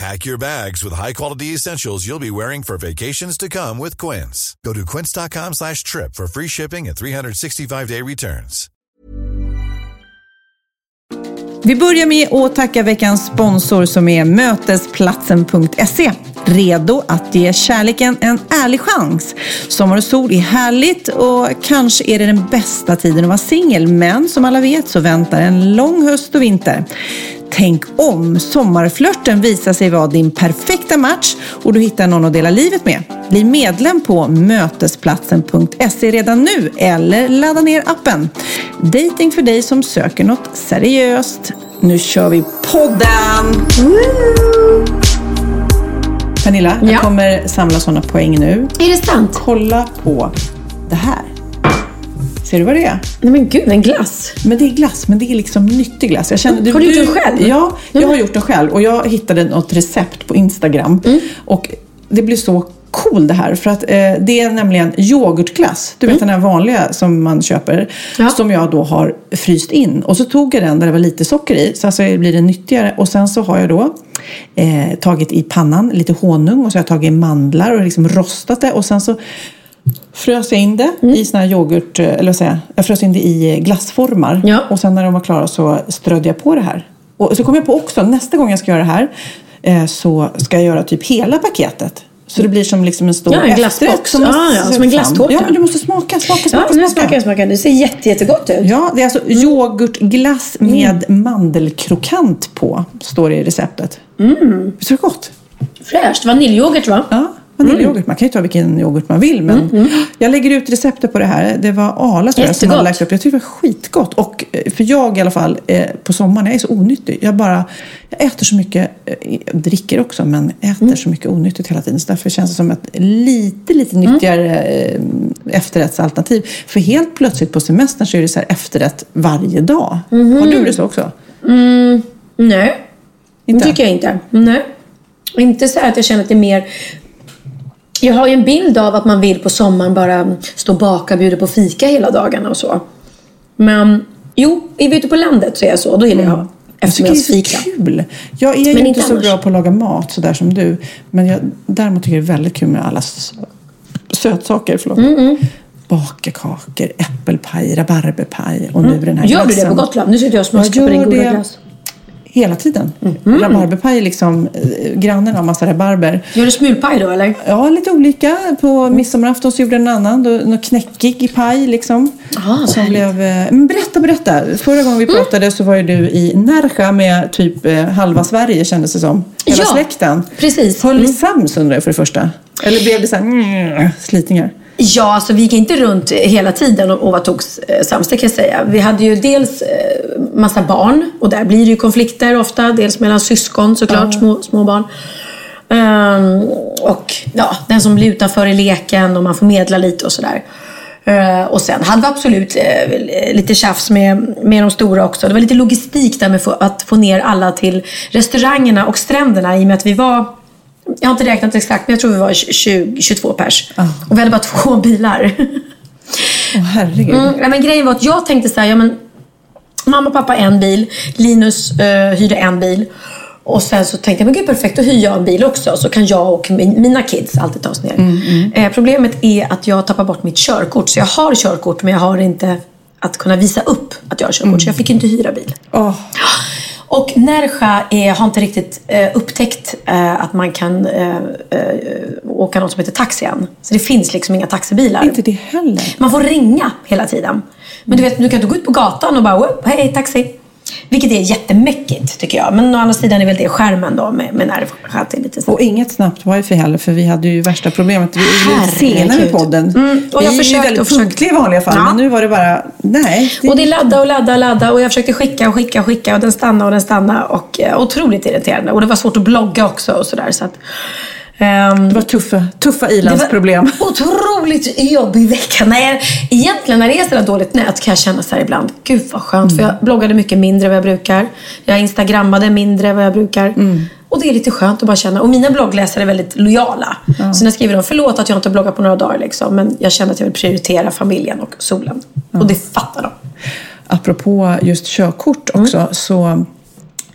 Pack your bags with high-quality essentials you'll be wearing for vacations to come with Quince. Go to quince.com slash trip for free shipping and 365-day returns. Vi börjar med att tacka veckans sponsor som är Mötesplatsen.se. Redo att ge kärleken en ärlig chans. Sommar och sol är härligt och kanske är det den bästa tiden att vara singel. Men som alla vet så väntar en lång höst och vinter. Tänk om sommarflörten visar sig vara din perfekta match och du hittar någon att dela livet med. Bli medlem på mötesplatsen.se redan nu eller ladda ner appen. Dating för dig som söker något seriöst. Nu kör vi podden! Pernilla, Ja. jag kommer samla sådana poäng nu. Är det sant? Kolla på det här. Ser du vad det är? Nej men gud, en glass. Men det är glass, men det är liksom nyttig glass. Jag känner, Har du gjort den själv? Ja, jag har gjort den själv. Och jag hittade något recept på Instagram. Mm. Och det blir så cool det här. För att eh, det är nämligen yoghurtglass. Du vet den här vanliga som man köper. Mm. Ja. Som jag då har fryst in. Och så tog jag den där det var lite socker i. Så alltså blir det nyttigare. Och sen så har jag då eh, tagit i pannan lite honung. Och så har jag tagit mandlar och liksom rostat det. Och sen så frös jag in det Mm. i såna här yoghurt, eh, eller vad säger jag, jag frös in det i glassformar. Ja. Och sen när de var klara så strödde jag på det här. Och så kom jag på också, nästa gång jag ska göra det här eh, så ska jag göra typ hela paketet. Så det blir som liksom en stor Ja, en efterrätt man Ah, ja, som en glasstårta. Ja, men du måste smaka, smaka, smaka. Ja, nu smakar jag, smakar. Det ser jätte, jättegott ut. Ja, det är alltså yoghurtglass med mandelkrokant på, står det i receptet. Mm. Visst är det gott? Fräscht. Vaniljyoghurt va? Ja, vaniljyoghurt. Man kan ju ta vilken yoghurt man vill. Men Jag lägger ut receptet på det här. Det var Arla tror jag, som hade lagt upp. Jag tycker det var skitgott. Och eh, för jag i alla fall, eh, på sommaren, jag är så onyttig. Jag bara, jag äter så mycket, eh, jag dricker också, men äter så mycket onyttigt hela tiden. Så därför känns det som ett lite, lite nyttigare eh, efterrättsalternativ. För helt plötsligt på semestern så är det så här efterrätt varje dag. Har du det så också? Nej, det Inte? tycker jag inte. Nej. Inte så här att jag känner att det är mer... Jag har ju en bild av att man vill på sommaren bara stå och baka bjuda på fika hela dagarna och så. Men jo, är vi ute på landet så är jag så. Då gillar jag Jag tycker det är eftermiddagsfika. så kul. Jag är ju Men inte inte så annars. bra på att laga mat sådär som du. Men jag, däremot tycker jag det är väldigt kul med alla sötsaker. Förlåt. Mm, Baka kakor, äppelpaj, rabarberpaj och nu den här Mm. Gör du det glassen. på Gotland? Nu sitter jag och smaskar på din goda glass. Hela tiden. Mm. Rabarberpaj är liksom, eh, grannen har massa rabarber. Gör du smulpaj då eller? Ja, lite olika. På midsommarafton så gjorde jag en annan, då, någon knäckig paj liksom. Ah, som blev, eh, men berätta, berätta. Förra gången vi Mm. pratade så var ju du i Närsjö med typ eh, halva Sverige kändes det som. Hela Ja, släkten. precis. Höll ni Mm. sams undrar jag för det första? Eller blev det så här, mm, slitningar? Ja, alltså vi gick inte runt hela tiden och, och var tog eh, det kan jag säga. Vi hade ju dels eh, massa barn och där blir det ju konflikter ofta. Dels mellan syskon såklart, små, små barn. Ehm, och ja, den som blir utanför i leken och man får medla lite och sådär. Eh, och sen hade vi absolut eh, lite tjafs med, med de stora också. Det var lite logistik där med att få ner alla till restaurangerna och stränderna i och med att vi var jag har inte räknat exakt, men jag tror vi var 20, 22 pers. Och vi hade bara två bilar. Åh herregud. Mm, men grejen var att jag tänkte så här, ja, men, mamma och pappa en bil, Linus eh, hyrde en bil. Och sen så tänkte jag, men gud perfekt, då hyr jag en bil också. Så kan jag och min, mina kids alltid ta oss ner. Eh, problemet är att jag tappar bort mitt körkort. Så jag har körkort, men jag har inte att kunna visa upp att jag har körkort. Så jag fick inte hyra bil. Åh, Och är, har inte riktigt eh, upptäckt eh, att man kan eh, eh, åka något som heter taxi än. Så det finns liksom inga taxibilar. inte det heller. Man får ringa hela tiden. Men du vet, du kan inte gå ut på gatan och bara "Whoop, hej taxi. Vilket är jättemäckigt tycker jag. Men å andra sidan är väl det skärmen då med, med är lite. Och inget snabbt wifi heller för vi hade ju värsta problemet. Vi är lite sena med podden. Mm, och jag vi är ju väldigt punktliga i vanliga fall. Ja. Men nu var det bara, nej. Det, Och det laddade och laddade och laddade och jag försökte skicka och skicka och skicka och den stannade och den stannade. Och eh, otroligt irriterande. Och det var svårt att blogga också och sådär. Så att, det var tuffa, tuffa det var ilandsproblem. Otroligt jobbig vecka. Nej, egentligen när det är sådär dåligt nät kan jag känna så här ibland. Gud vad skönt. För jag bloggade mycket mindre än vad jag brukar. Jag instagrammade mindre än vad jag brukar. Och det är lite skönt att bara känna. Och mina bloggläsare är väldigt lojala. Så när jag skriver dem, förlåt att jag inte bloggat på några dagar liksom. Men jag känner att jag vill prioritera familjen och solen. Och det fattar de. Apropå just körkort Mm. också så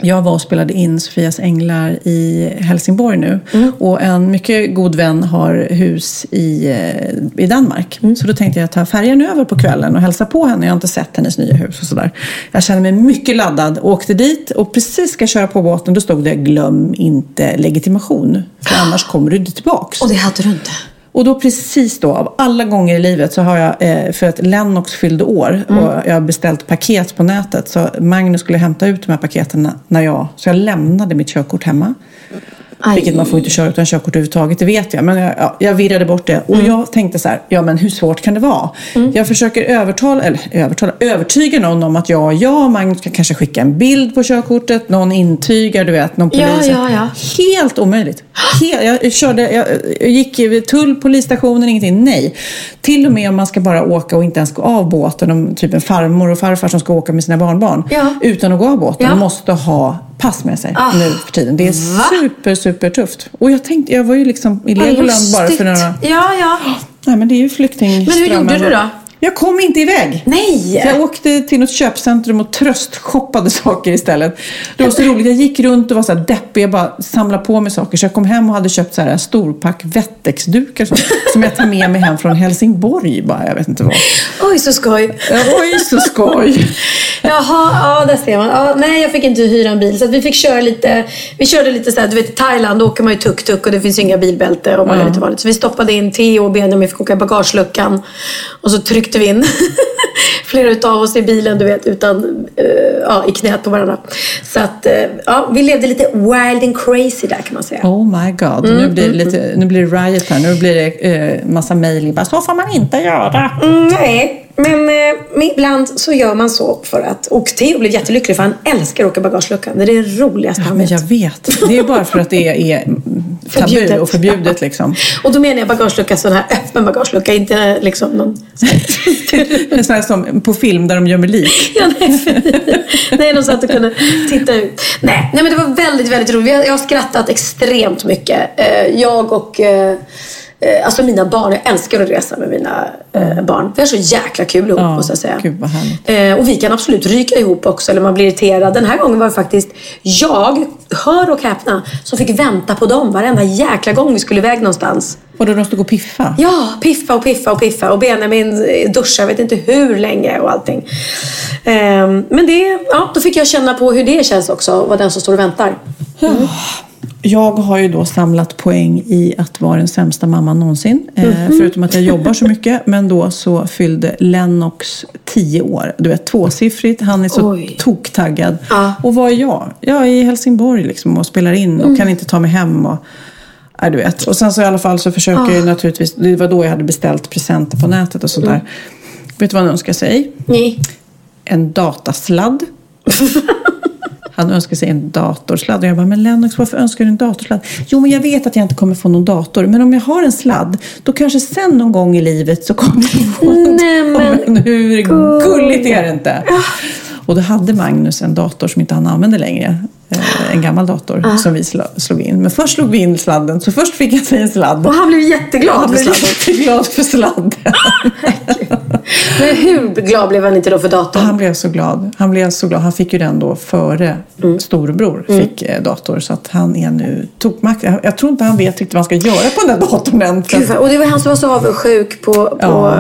jag var och spelade in Sofias Änglar i Helsingborg nu Mm. och en mycket god vän har hus i, eh, i Danmark. Mm. Så då tänkte jag ta färjan över på kvällen och hälsa på henne. Jag har inte sett hennes nya hus och sådär. Jag kände mig mycket laddad och åkte dit och precis ska jag köra på båten då stod det glöm inte legitimation för annars kommer du inte tillbaks. Och det hade du inte. Och då precis då, av alla gånger i livet så har jag, eh, för att Lennox fyllde år Mm. och jag har beställt paket på nätet. Så Magnus skulle hämta ut de här paketen när jag, så jag lämnade mitt körkort hemma. Aj. Vilket man får inte köra utan körkort överhuvudtaget, det vet jag. Men jag, ja, jag virrade bort det. Och jag tänkte så här, ja men hur svårt kan det vara? Jag försöker övertala, eller övertala, övertyga någon om att ja, jag och Magnus kan kanske skicka en bild på körkortet. Någon intygar, du vet, någon polis. ja, ja. Helt omöjligt. Helt, jag, körde, jag, jag gick tull, polisstationen, ingenting. Nej. Till och med om man ska bara åka och inte ens gå av båten. Om typ en farmor och farfar som ska åka med sina barnbarn. Utan att gå av båten. Måste ha pass med sig Ah. nu för tiden. Det är Va? super, super tufft. Och jag tänkte, jag var ju liksom i Vad Legoland bara för några... Ja, ja. Nej men det är ju flyktingströmmen. Men hur gjorde du då? Jag kom inte iväg. Nej! Så jag åkte till något köpcentrum och tröstshoppade saker istället. Det var så roligt. Jag gick runt och var så här deppig. Jag bara samlade på mig saker. Så jag kom hem och hade köpt så här en storpack Wettex-dukar som, som jag tar med mig hem från Helsingborg. Bara, jag vet inte vad. Oj, så skoj. Oj, så skoj! Jaha, ja där ser man. Ja, nej, jag fick inte hyra en bil. Så vi fick köra lite. Vi körde lite så här, du vet i Thailand åker man ju tuk-tuk och det finns inga bilbälte och man gör lite vanligt. Så vi stoppade in Theo och Benjamin fick åka i bagageluckan. Och så tryckte vi in flera utav oss i bilen, du vet, utan, eh, ja, i knät på varandra. Så att, eh, ja, vi levde lite wild and crazy där kan man säga. Oh my god. nu, blir det lite, nu blir det riot här. Nu blir det eh, massa mejl. Så får man inte göra. Mm, nej, men eh, ibland så gör man så för att... Och Theo blev jättelycklig för han älskar att åka bagageluckan. Det är det roligaste Ja, han vet. jag vet. Det är bara för att det är tabu Förbjudet. och förbjudet liksom. Och då menar jag bagagelucka, sån här öppen bagagelucka, inte liksom någon... En sån här som på film där de gömmer lik. ja, nej, nej, någon så att du kunde titta ut. Nej, nej, men det var väldigt, väldigt roligt. Jag, har skrattat extremt mycket. Eh, Jag och... eh, Alltså mina barn, jag älskar att resa med mina eh, barn. Vi har så jäkla kul ihop Ja, måste jag säga. gud vad. Eh, och vi kan absolut ryka ihop också eller man blir irriterad. Den här gången var det faktiskt jag, hör och häpna, som fick vänta på dem varenda jäkla gång vi skulle iväg någonstans. Och då de stod och piffa. Ja, piffa och piffa och piffa. Och Benjamin duschar, jag vet inte hur länge och allting. Ehm, men det, ja, då fick jag känna på hur det känns också, vad den som står och väntar. Jag har ju då samlat poäng i att vara den sämsta mamman någonsin. Eh, Mhm. förutom att jag jobbar så mycket. Men då så fyllde Lennox 10 år. Du vet tvåsiffrigt. Han är så Oj. toktaggad. Ja. Och vad är jag? Jag är i Helsingborg liksom och spelar in och Mm. kan inte ta mig hem. Och, nej, du vet. och sen så i alla fall så försöker Ah. jag naturligtvis. Det var då jag hade beställt presenter på nätet och sådär. Mm. Vet du vad han önskar sig? Nej. en datasladd. Han önskar sig en datorsladd. Och jag bara, men Lennox, varför önskar du en datorsladd? Jo, men jag vet att jag inte kommer få någon dator. Men om jag har en sladd, då kanske sen någon gång i livet så kommer jag få Nej, men Men hur gulligt är det inte? Och då hade Magnus en dator som inte han använde längre. Eh, En gammal dator som vi slog in. Men först slog vi in sladden. Så först fick jag sig en sladd. Och han blev jätteglad Han för blev sladden. jätteglad för sladden. Men hur glad blev han inte då för datorn? Han blev så glad. Han blev så glad. Han fick ju den då före Mm. storebror fick eh, dator. Så att han är nu tokmack. Jag, jag tror inte han vet riktigt vad han ska göra på den där datorn än. Gud, och det var han som var så avundsjuk på, på Ja.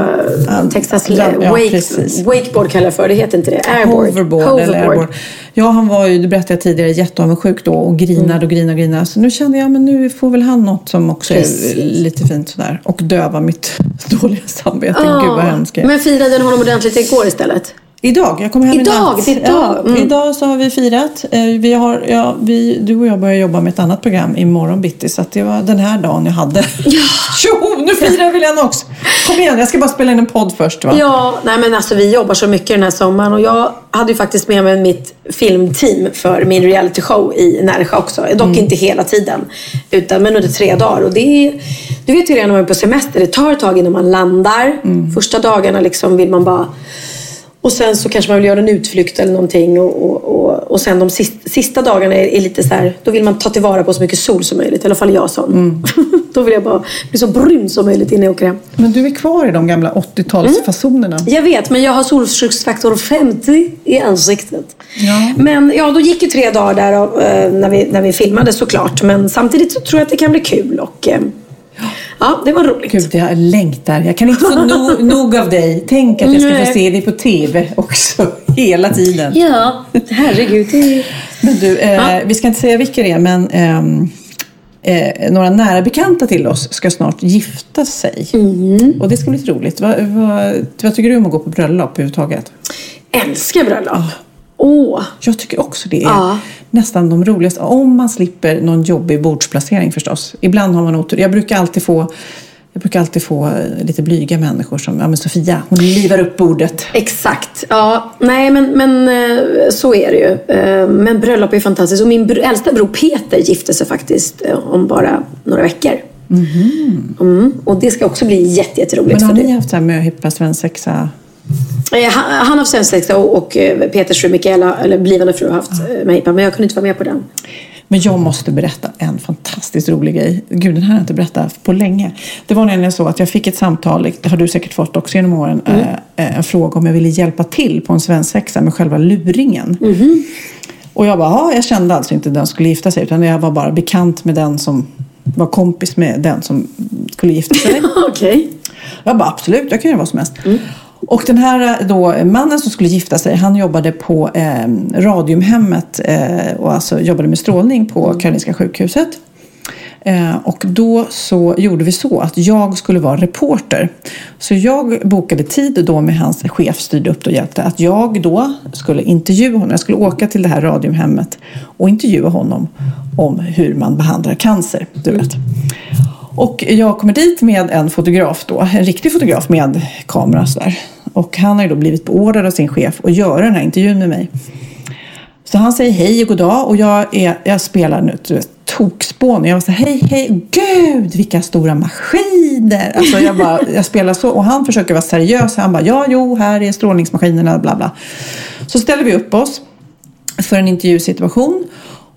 eh, Texas ja, wake, precis. wakeboard kallar jag för det. heter inte det. Airboard. Hoverboard, eller airboard. Ja, han var ju, det berättade jag tidigare, jätteavundsjuk då och grinade Mm. och grinade och grinade. Så nu kände jag, men nu får väl han något som också Precis. är lite fint sådär. Och döva mitt dåliga samvete. Ja, Gud vad hemskt. Men firade honom ordentligt igår istället? Idag, jag kommer hem Idag, i natt. idag. Ja, Mm. Idag så har vi firat. Eh, Vi har, ja, vi, du och jag börjar jobba med ett annat program imorgon bitti. Så att det var den här dagen jag hade. Ja. Tjo, nu firar vi Lennox! Kom igen, jag ska bara spela in en podd först va? Ja, nej men alltså vi jobbar så mycket den här sommaren och jag hade ju faktiskt med mig mitt filmteam för min realityshow i Närsjö också. Dock inte hela tiden, utan men under tre dagar. Och det är, du vet ju redan när man är på semester, det tar ett tag innan man landar. Första dagarna liksom vill man bara och sen så kanske man vill göra en utflykt eller någonting. Och, och, och, och sen de sista, sista dagarna är, är lite så här, då vill man ta tillvara på så mycket sol som möjligt. I alla fall jag sån. då vill jag bara bli så brun som möjligt innan jag åker hem. Men du är kvar i de gamla 80-talsfasonerna. Jag vet, men jag har solskyddsfaktor 50 i ansiktet. Ja. Men ja, då gick ju tre dagar där eh, när, vi, när vi filmade såklart. Men samtidigt så tror jag att det kan bli kul. Och, eh, ja, det var roligt. Gud, jag längtar. Jag kan inte få no, nog av dig. Tänk att jag ska få Nej. se dig på TV också, hela tiden. Ja, herregud. Det. Men du, eh, vi ska inte säga vilka det är, men ehm, eh, några nära bekanta till oss ska snart gifta sig. Mm. Och det ska bli lite roligt. Vad, vad, vad tycker du om att gå på bröllop överhuvudtaget? Älskar bröllop. Åh, Jag tycker också det är Ja. nästan de roligaste. Om man slipper någon jobbig bordsplacering förstås. Ibland har man otur. Jag brukar alltid få jag brukar alltid få eh, lite blyga människor som, ja men Sofia, hon livar upp bordet. exakt. Ja, nej men, men eh, så är det ju. Eh, Men bröllop är fantastiskt. Och min äldsta bror Peter gifte sig faktiskt om bara några veckor. Mm. Och det ska också bli jätte, jätteroligt. Men har för ni det. haft möhippa svensexa? Eh, Han, har svensexa och, eh, Peters fru Mikaela, eller blivande fru, har haft eh, möhippa. Men jag kunde inte vara med på den. Men jag måste berätta en fantastiskt rolig grej. Gud, den här har jag inte berättat på länge. Det var nämligen så att jag fick ett samtal, det har du säkert fått också genom åren, eh, en fråga om jag ville hjälpa till på en svensexa med själva luringen. Och jag bara, ja, jag kände alltså inte den skulle gifta sig utan jag var bara bekant med den som var kompis med den som skulle gifta sig. Okej. Jag bara absolut, jag kan göra vad som helst. Och den här då, mannen som skulle gifta sig, han jobbade på eh, Radiumhemmet eh, och alltså jobbade med strålning på Karolinska sjukhuset. Eh, och då så gjorde vi så att jag skulle vara reporter. Så jag bokade tid då med hans chef styrde upp och hjälpte att jag då skulle intervjua honom. Jag skulle åka till det här Radiumhemmet och intervjua honom om hur man behandlar cancer. Du vet. Och jag kommer dit med en fotograf då, en riktig fotograf med kamera sådär. Och han har ju då blivit beordrad av sin chef att göra den här intervjun med mig. Så han säger hej och god dag och jag, är, jag spelar nu tokspån. Och jag var så här, hej, hej, gud vilka stora maskiner. Alltså jag, bara, jag spelar så och han försöker vara seriös. Han bara, ja, jo, här är strålningsmaskinerna, bla bla. Så ställer vi upp oss för en intervjusituation.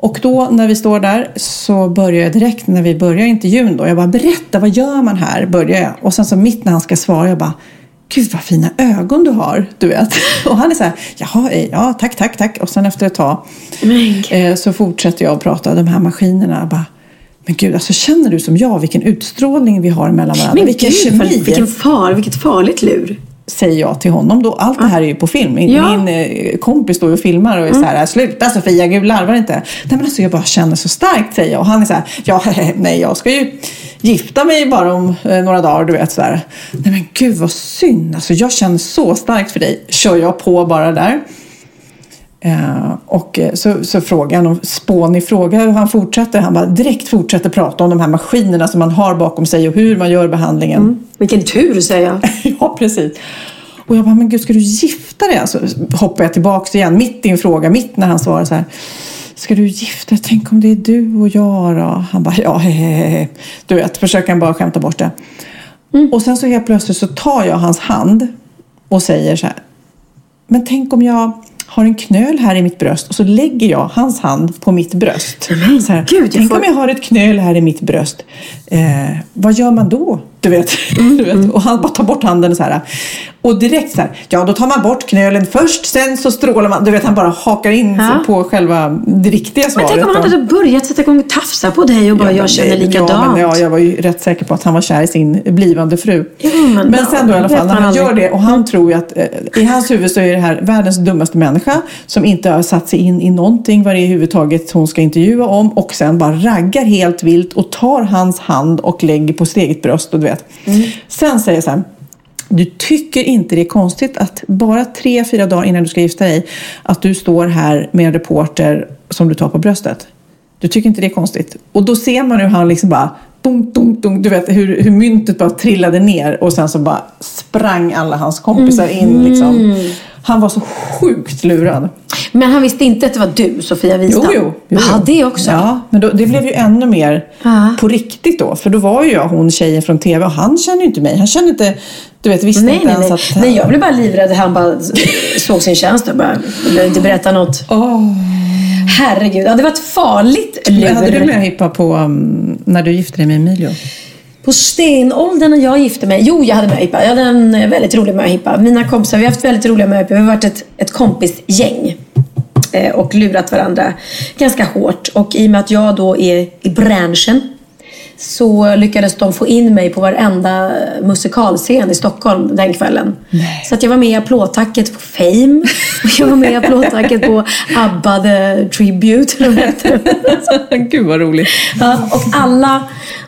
Och då när vi står där så börjar jag direkt när vi börjar intervjun då. Jag bara berätta, vad gör man här? Börjar jag. Och sen så mitt när han ska svara, jag bara Gud vad fina ögon du har, du vet. Och han är så här, jaha, eh, ja tack, tack, tack. Och sen efter ett tag eh, så fortsätter jag att prata om de här maskinerna. Jag bara, men gud, alltså känner du som jag vilken utstrålning vi har mellan varandra? Men vilken gud, kemi! vilken far, vilket farligt lur. Säger jag till honom då. Allt det här är ju på film. Min, Ja. min eh, kompis står och filmar och är så här, sluta Sofia, gud larvar inte. Nej men alltså jag bara känner så starkt säger jag. Och han är så här, ja nej jag ska ju gifta mig bara om eh, några dagar du vet så här. Nej men gud vad synd, alltså jag känner så starkt för dig. Kör jag på bara där. Eh, och eh, så, så frågar han om spånig fråga och han fortsätter. Han bara direkt fortsätter prata om de här maskinerna som man har bakom sig och hur man gör behandlingen. Vilken tur, säger jag. Ja, precis. Och jag bara, men gud, ska du gifta dig? Så hoppar jag tillbaks igen, mitt i en fråga, mitt när han svarar så här. Ska du gifta dig? Tänk om det är du och jag då? Han bara, ja, hehehe. Du vet, försöker han bara skämta bort det. Och sen så helt plötsligt så tar jag hans hand och säger så här. Men tänk om jag har en knöl här i mitt bröst och så lägger jag hans hand på mitt bröst. Men så här, gud, jag tänk får- om jag har ett knöl här i mitt bröst. Eh, vad gör man då? Du vet. du vet. Och han bara tar bort handen så här. Och direkt så här, ja då tar man bort knölen först, sen så strålar man. Du vet, han bara hakar in Ja. på själva det riktiga Men svaret. tänk om han hade börjat sätta igång och tafsa på dig och bara, Ja, jag men känner likadant. Ja, men, ja, jag var ju rätt säker på att han var kär i sin blivande fru. Ja, men men sen då i alla fall, när man han gör det och han tror ju att eh, i hans huvud så är det här världens dummaste människa som inte har satt sig in i någonting vad det är överhuvudtaget hon ska intervjua om och sen bara raggar helt vilt och tar hans hand och lägger på sitt eget bröst och du vet. Sen säger så här du tycker inte det är konstigt att bara tre, fyra dagar innan du ska gifta dig, att du står här med en reporter som du tar på bröstet. Du tycker inte det är konstigt. Och då ser man hur han liksom bara dunk, dunk, dunk. Du vet hur, hur myntet bara trillade ner och sen så bara sprang alla hans kompisar in. Liksom. Mm. Han var så sjukt lurad. Men han visste inte att det var du, Sofia Wistam? Jo, jo. jo, Ja, det också. Ja, men då, det blev ju ännu mer Ja. på riktigt då. För då var ju jag hon tjejen från TV och han kände ju inte mig. Han kände inte, du vet, visste Nej, inte nej, ens nej. att... nej. Jag blev bara livrädd. Han bara såg sin tjänst och bara, ville inte berätta något. Åh. Herregud, ja, det var ett farligt lur. Hade du möhippa på um, när du gifte dig med Emilio? På stenåldern när jag gifte mig. Jo, jag hade möhippa. Jag hade en eh, väldigt rolig möhippa. Mina kompisar, vi har haft väldigt roliga möhippor. Vi har varit ett, ett kompisgäng. Eh, och lurat varandra ganska hårt. Och i och med att jag då är i branschen så lyckades de få in mig på varenda musikalscen i Stockholm den kvällen. Så att jag var med i applådtacket på Fame. Och jag var med i applådtacket på ABBA The Tribute. Gud vad roligt. Ja, och alla,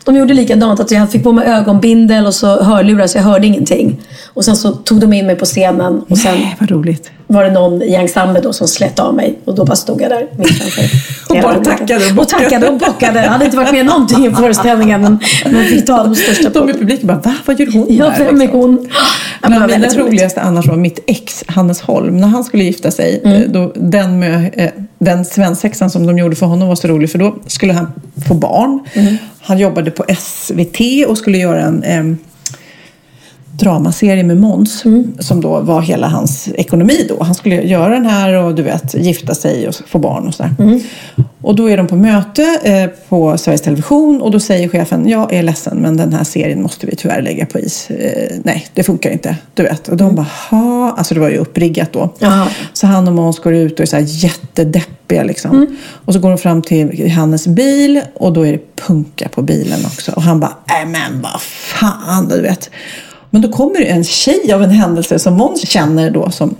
de gjorde likadant. Att jag fick på mig ögonbindel och så hörlurar så jag hörde ingenting. Och sen så tog de in mig på scenen och sen Nej, vad roligt. Var det någon i ensemblen då som slet av mig. Och då bara stod jag där mitt framför. Och bara tackade och Och tackade och bockade. Jag hade inte varit med någonting i föreställningen men, men fick ta de största De i publiken bara, va? Vad gör hon Ja, vem är liksom? hon? Bland mina roligaste annars var mitt ex, Hannes Holm. När han skulle gifta sig, Mm. eh, då, den, med, eh, den svensexan som de gjorde för honom var så rolig för då skulle han få barn. Mm. Han jobbade på SVT och skulle göra en eh, dramaserie med Måns Mm. som då var hela hans ekonomi då. Han skulle göra den här och du vet gifta sig och få barn och sådär. Mm. Och då är de på möte eh, på Sveriges Television och då säger chefen jag är ledsen men den här serien måste vi tyvärr lägga på is. Eh, nej, det funkar inte. Du vet. Och de bara ha, alltså det var ju uppriggat då. Jaha. Så han och Måns går ut och är så här jättedeppiga liksom. Mm. Och så går de fram till Hannes bil och då är det punka på bilen också. Och han bara, nej men vad fan, du vet. Men då kommer det en tjej av en händelse som Måns känner då som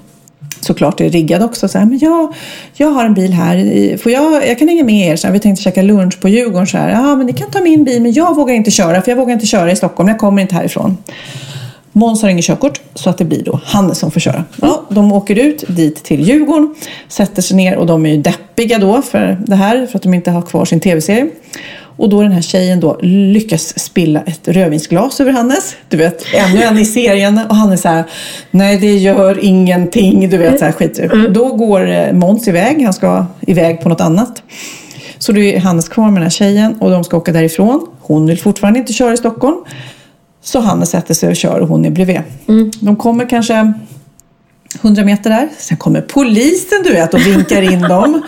såklart är riggad också. Så här, men jag, jag har en bil här. Får jag, jag kan hänga med er. Så här, vi tänkte käka lunch på Djurgården. Så här, ja, men ni kan ta min bil men jag vågar inte köra för jag vågar inte köra i Stockholm. Jag kommer inte härifrån. Måns har inget körkort så att det blir då Hannes som får köra. Ja, de åker ut dit till Djurgården, sätter sig ner och de är ju deppiga då för det här för att de inte har kvar sin tv-serie. Och då den här tjejen då lyckas spilla ett rödvinsglas över Hannes. Du vet, ännu en i serien. Och han är så här, nej det gör ingenting. Du vet, så här skit. Då går eh, Måns iväg, han ska iväg på något annat. Så då är Hannes kvar med den här tjejen och de ska åka därifrån. Hon vill fortfarande inte köra i Stockholm. Så Hannes sätter sig och kör och hon är bredvid. De kommer kanske 100 meter där. Sen kommer polisen du vet och vinkar in dem.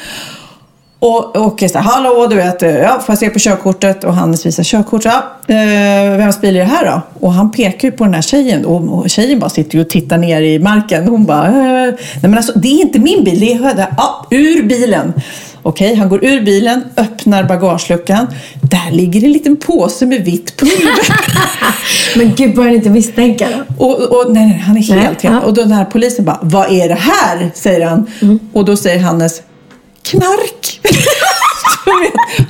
Och, och så här, hallå du vet, ja, får jag se på körkortet? Och Hannes visar körkort. Ja, eh, vems bil är det här då? Och han pekar ju på den här tjejen. Och, och tjejen bara sitter ju och tittar ner i marken. Hon bara, eh, nej men alltså det är inte min bil, det är ja, ur bilen. Okej, han går ur bilen, öppnar bagageluckan. Där ligger en liten påse med vitt pulver. Men gud, börjar inte misstänka då? Och, och nej, nej, han är helt, Nej, helt. ja. Och då den här polisen bara, vad är det här? Säger han. Mm. Och då säger Hannes, knark.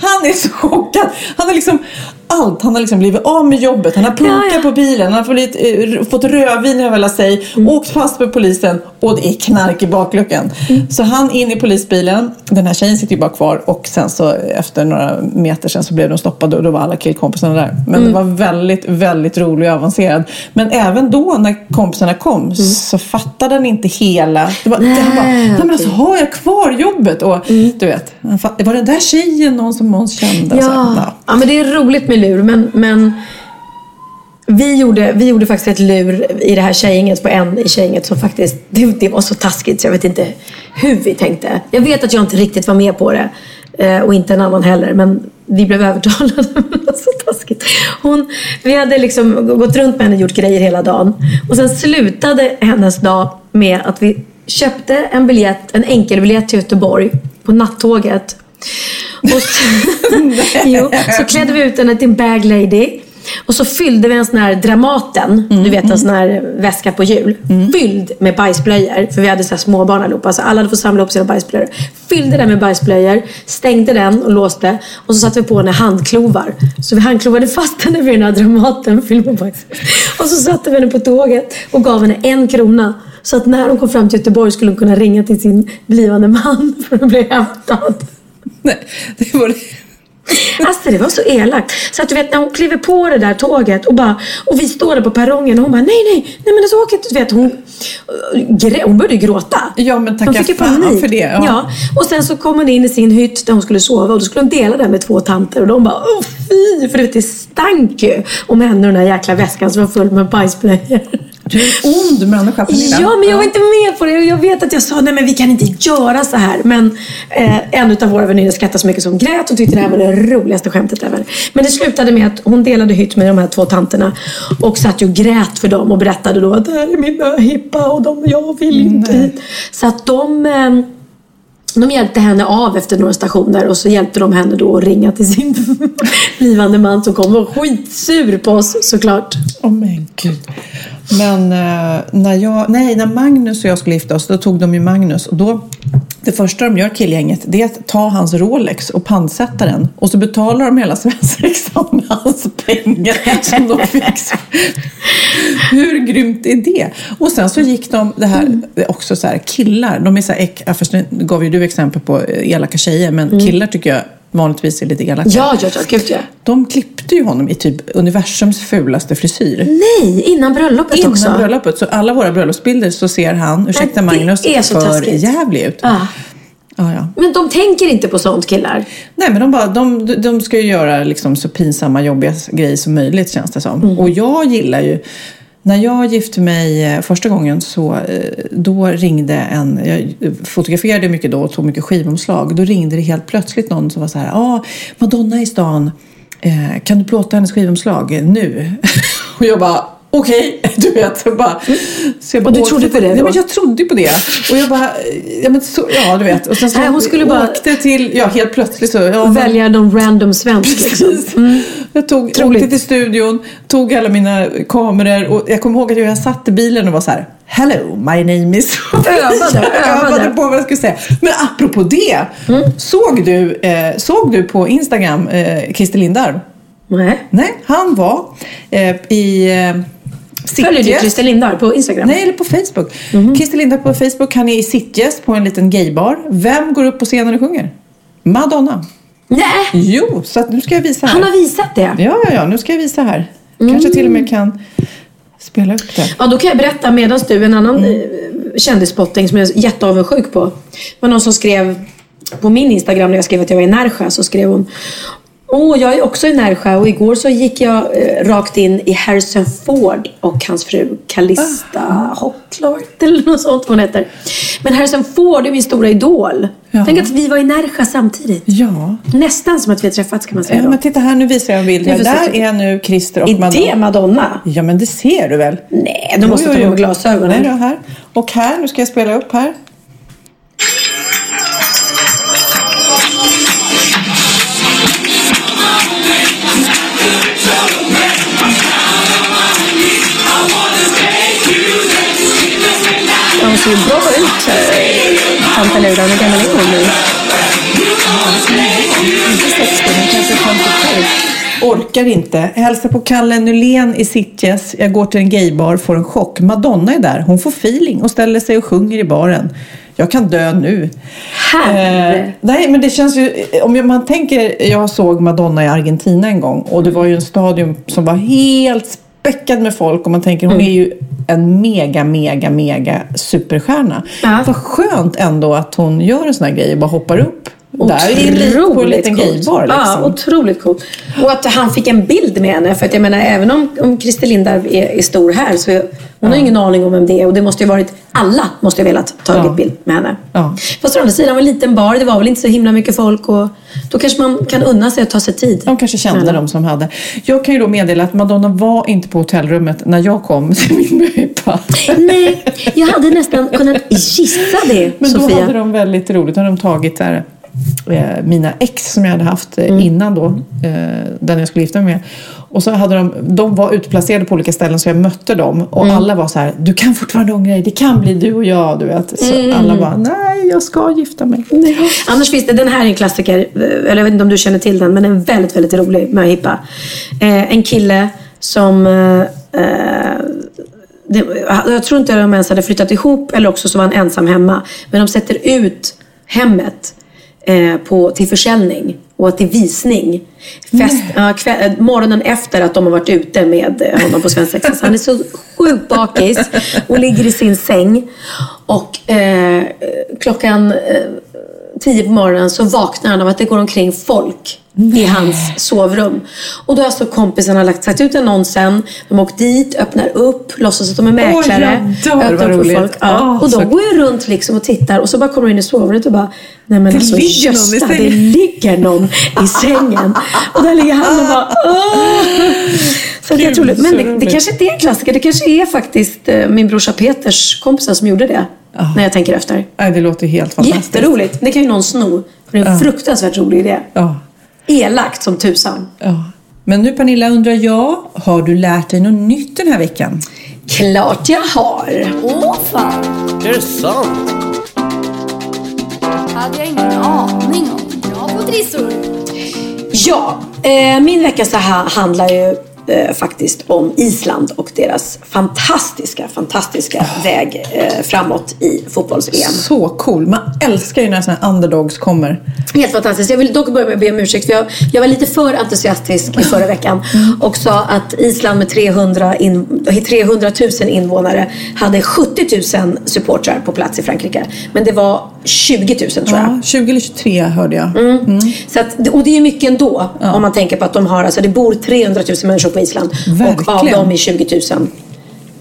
Han är så chockad. Han har liksom allt. Han har liksom blivit av med jobbet. Han har punkat Ja, ja. på bilen. Han har fått, eh, fått rödvin över hela sig. Mm. Åkt fast med polisen. Och det är knark i bakluckan. Mm. Så han in i polisbilen. Den här tjejen sitter ju bara kvar. Och sen så efter några meter sen så blev de stoppade. Och då var alla killkompisarna där. Men Mm. det var väldigt, väldigt rolig och avancerad. Men även då när kompisarna kom Mm. så fattade han inte hela. Det var, han bara, nej men alltså har jag kvar jobbet? Och Mm. du vet, var den där tjejen någon som Måns kände? Så, Ja. ja. men det är roligt med lur. Men, men vi, gjorde, vi gjorde faktiskt ett lur i det här tjejgänget på en i tjejgänget som faktiskt, det, det var så taskigt så jag vet inte hur vi tänkte. Jag vet att jag inte riktigt var med på det. eh, Och inte en annan heller. Men vi blev övertalade. Så taskigt. Hon, vi hade liksom gått runt med henne och gjort grejer hela dagen. Och sen slutade hennes dag med att vi köpte en biljett, en enkelbiljett till Göteborg på nattåget. Och så, jo, så klädde vi ut henne till en bag lady. Och så fyllde vi en sån här Dramaten, Mm, du vet en sån här väska på hjul. Fylld med bajsblöjor. För vi hade så här småbarn allihopa. Så alla hade fått samla ihop sina bajsblöjor. Fyllde den med bajsblöjor, stängde den och låste. Och så satte vi på henne handklovar. Så vi handklovade fast henne vid den här Dramaten fylld med bajs. Och så satte vi henne på tåget och gav henne en krona. Så att när hon kom fram till Göteborg skulle hon kunna ringa till sin blivande man för att bli hämtad. Nej, det var det. Alltså det var så elakt. Så att du vet när hon kliver på det där tåget och bara och vi står där på perrongen och hon bara nej nej nej men alltså åk inte. Du vet hon, grä- hon började gråta. Ja, men tacka fan för det, ja. Ja. Och sen så kom hon in i sin hytt där hon skulle sova och då skulle hon dela den med två tanter och de bara åh fy för du vet det stank ju om henne och den där jäkla väskan som var full med bajsblöjor. Du är en ond människa Pernilla. Ja, men jag var inte med på det. Jag vet att jag sa nej men vi kan inte göra så här. Men eh, en av våra väninnor skrattade så mycket som grät och tyckte det här var det roligaste skämtet ever. Men det slutade med att hon delade hytt med de här två tanterna och satt och grät för dem och berättade då att det här är mina hippa och de, jag vill inte hit. Så att de eh, de hjälpte henne av efter några stationer och så hjälpte de henne då att ringa till sin blivande man som kom och var skitsur på oss såklart. Åh men gud. Men eh, när, jag, nej, när Magnus och jag skulle gifta oss, då tog de ju Magnus. Och då, det första de gör, killgänget, det är att ta hans Rolex och pantsätta den. Och så betalar de hela svensexan med hans pengar som de fick. Hur grymt är det? Och sen så gick de, det här, också så här, killar, de är så här, äck, ja, först nu gav ju du exempel på elaka tjejer, men killar tycker jag vanligtvis är lite elaka. Ja, ja, ja, gud ja. De klippte ju honom i typ universums fulaste frisyr. Nej, innan bröllopet Innan också. bröllopet. Så alla våra bröllopsbilder så ser han, ursäkta det Magnus, för jävlig ut. Ja. Ja, ja. Men de tänker inte på sånt killar. Nej men de, bara, de, de ska ju göra liksom så pinsamma, jobbiga grejer som möjligt känns det som. Mm. Och jag gillar ju när jag gifte mig eh, första gången så eh, då ringde en, jag eh, fotograferade mycket då och tog mycket skivomslag. Då ringde det helt plötsligt någon som var så här, ja ah, Madonna i stan, kan du plåta hennes skivomslag nu? och jag bara Okej, du vet. Bara, så jag bara Och du trodde på det Nej, men jag trodde på det. Och jag bara, ja men så, ja du vet. Och sen så Nej, hon skulle bara- åkte till, ja helt plötsligt så. Ja, Välja någon random svensk liksom. Precis. Jag tog, Troligt. åkte till studion, tog alla mina kameror och jag kommer ihåg att jag satt i bilen och var så här Hello, my name is... Övade, övade på vad jag skulle säga. Men apropå det, såg, du, eh, såg du på Instagram eh, Christer Lindarw? Nej. Nej, han var eh, i eh, Följer du. Christer Lindarw på Instagram? Nej, eller på Facebook. Christer Lindarw på Facebook, han är i Sitges på en liten gaybar. Vem går upp på scenen och sjunger? Madonna. Nej! Jo, så att nu ska jag visa här. Han har visat det. Ja, ja, ja, nu ska jag visa här. Kanske till och med kan spela upp det. Ja, då kan jag berätta medan du, en annan mm. kändisspotting som jag är jätteavundsjuk på. Det var någon som skrev på min Instagram när jag skrev att jag var i Närsjö så skrev hon Åh, jag är också i Närsjö och igår så gick jag eh, rakt in i Harrison Ford och hans fru Calista Hocklart eller något sånt hon heter. Men Harrison Ford är min stora idol. Ja. Tänk att vi var i Närsjö samtidigt. Ja. Nästan som att vi har träffats kan man säga ja, men titta här, nu visar jag en bild. Det är Här. Där är nu Christer och Är Madonna. det Madonna? Ja, men det ser du väl? Nej, då måste Jo, jo, ta jo. med glasögonen. Nej, då, här. Och här, nu ska jag spela upp här. Ser ju bra ut, tanten Laura. Hur gammal är hon nu? Inte 60, men kanske 57. Orkar inte. Hälsar på Kalle Nylén i Sitges. Jag går till en gaybar, får en chock. Madonna är där. Hon får feeling och ställer sig och sjunger i baren. Jag kan dö nu. Eh, nej, men det känns ju... Om jag- man tänker... Jag såg Madonna i Argentina en gång och det var ju en stadion som var helt späckad med folk och man tänker hon är ju en mega, mega, mega superstjärna. Ja. Vad skönt ändå att hon gör en sån här grej och bara hoppar upp där i en lit- på en liten coolt. gaybar. Ja, Liksom. otroligt coolt. Och att han fick en bild med henne. För att jag menar, även om, om Christer Lindarw är, är stor här så hon har ingen aning om vem det är. Och det måste ju varit, alla måste ju ha velat ta Ja. en bild med henne. Ja. Fast å andra sidan var en liten bar, det var väl inte så himla mycket folk. Och då kanske man kan unna sig att ta sig tid. De kanske kände Ja. de som hade. Jag kan ju då meddela att Madonna var inte på hotellrummet när jag kom till min möhippa. Nej, jag hade nästan kunnat gissa det, Men Sofia. då hade de väldigt roligt. Då hade de tagit där, eh, mina ex som jag hade haft eh, Mm. innan då. Eh, den jag skulle gifta mig med. Och så hade de, de var utplacerade på olika ställen så jag mötte dem och Mm. alla var så här, du kan fortfarande ångra dig, det kan bli du och jag, du vet. Så Mm. alla bara, nej jag ska gifta mig. Annars finns det, den här är en klassiker, eh, eller jag vet inte om du känner till den, men den är väldigt, väldigt rolig möhippa. Eh, en kille som, eh, eh, det, jag tror inte de ens hade flyttat ihop eller också så var han ensam hemma. Men de sätter ut hemmet eh, på, till försäljning och till visning. Fest, ja, kväll, eh, morgonen efter att de har varit ute med eh, honom på svensexa. Han är så sjukt bakis och ligger i sin säng. Och eh, klockan eh, tio på morgonen så vaknar han av att det går omkring folk i hans sovrum. Och då har alltså kompisarna lagt, sagt ut annonsen. De har åkt dit, öppnar upp, låtsas att de är mäklare. jag dör, roligt. folk. Ja. Ah, och de så- går ju runt liksom och tittar och så bara kommer de in i sovrummet och bara Nej men Det alltså Gösta, det sängen." ligger någon i sängen. Och där ligger han och bara Åh! Så att jag Gud, tror, men det, det kanske inte är en klassiker. Det kanske är faktiskt eh, min brorsa Peters kompisar som gjorde det. När jag tänker efter. Nej, det låter helt fantastiskt. Jätteroligt. Det kan ju någon sno. För det är en fruktansvärt rolig idé. Elakt som tusan. ja. Men nu Pernilla undrar jag, har du lärt dig något nytt den här veckan? Klart jag har. Åh fan! Är det sant? hade jag ingen aning om. Bra på trissor. Ja, eh, min vecka så här handlar ju eh, faktiskt om Island och deras fantastiska, fantastiska väg eh, framåt i fotbolls-EM. Så cool. Man älskar ju när sådana här underdogs kommer. Helt fantastiskt. Jag vill dock börja med att be om ursäkt för jag, jag var lite för entusiastisk i förra veckan och sa att Island med 300, in, 300 000 invånare hade 70 000 supportrar på plats i Frankrike. Men det var 20 000 tror jag. Ja, 20 eller 23 hörde jag. Mm. Så att, och det är mycket ändå om man tänker på att de har, alltså det bor 300 000 människor på Island och av Verkligen. dem är 20 000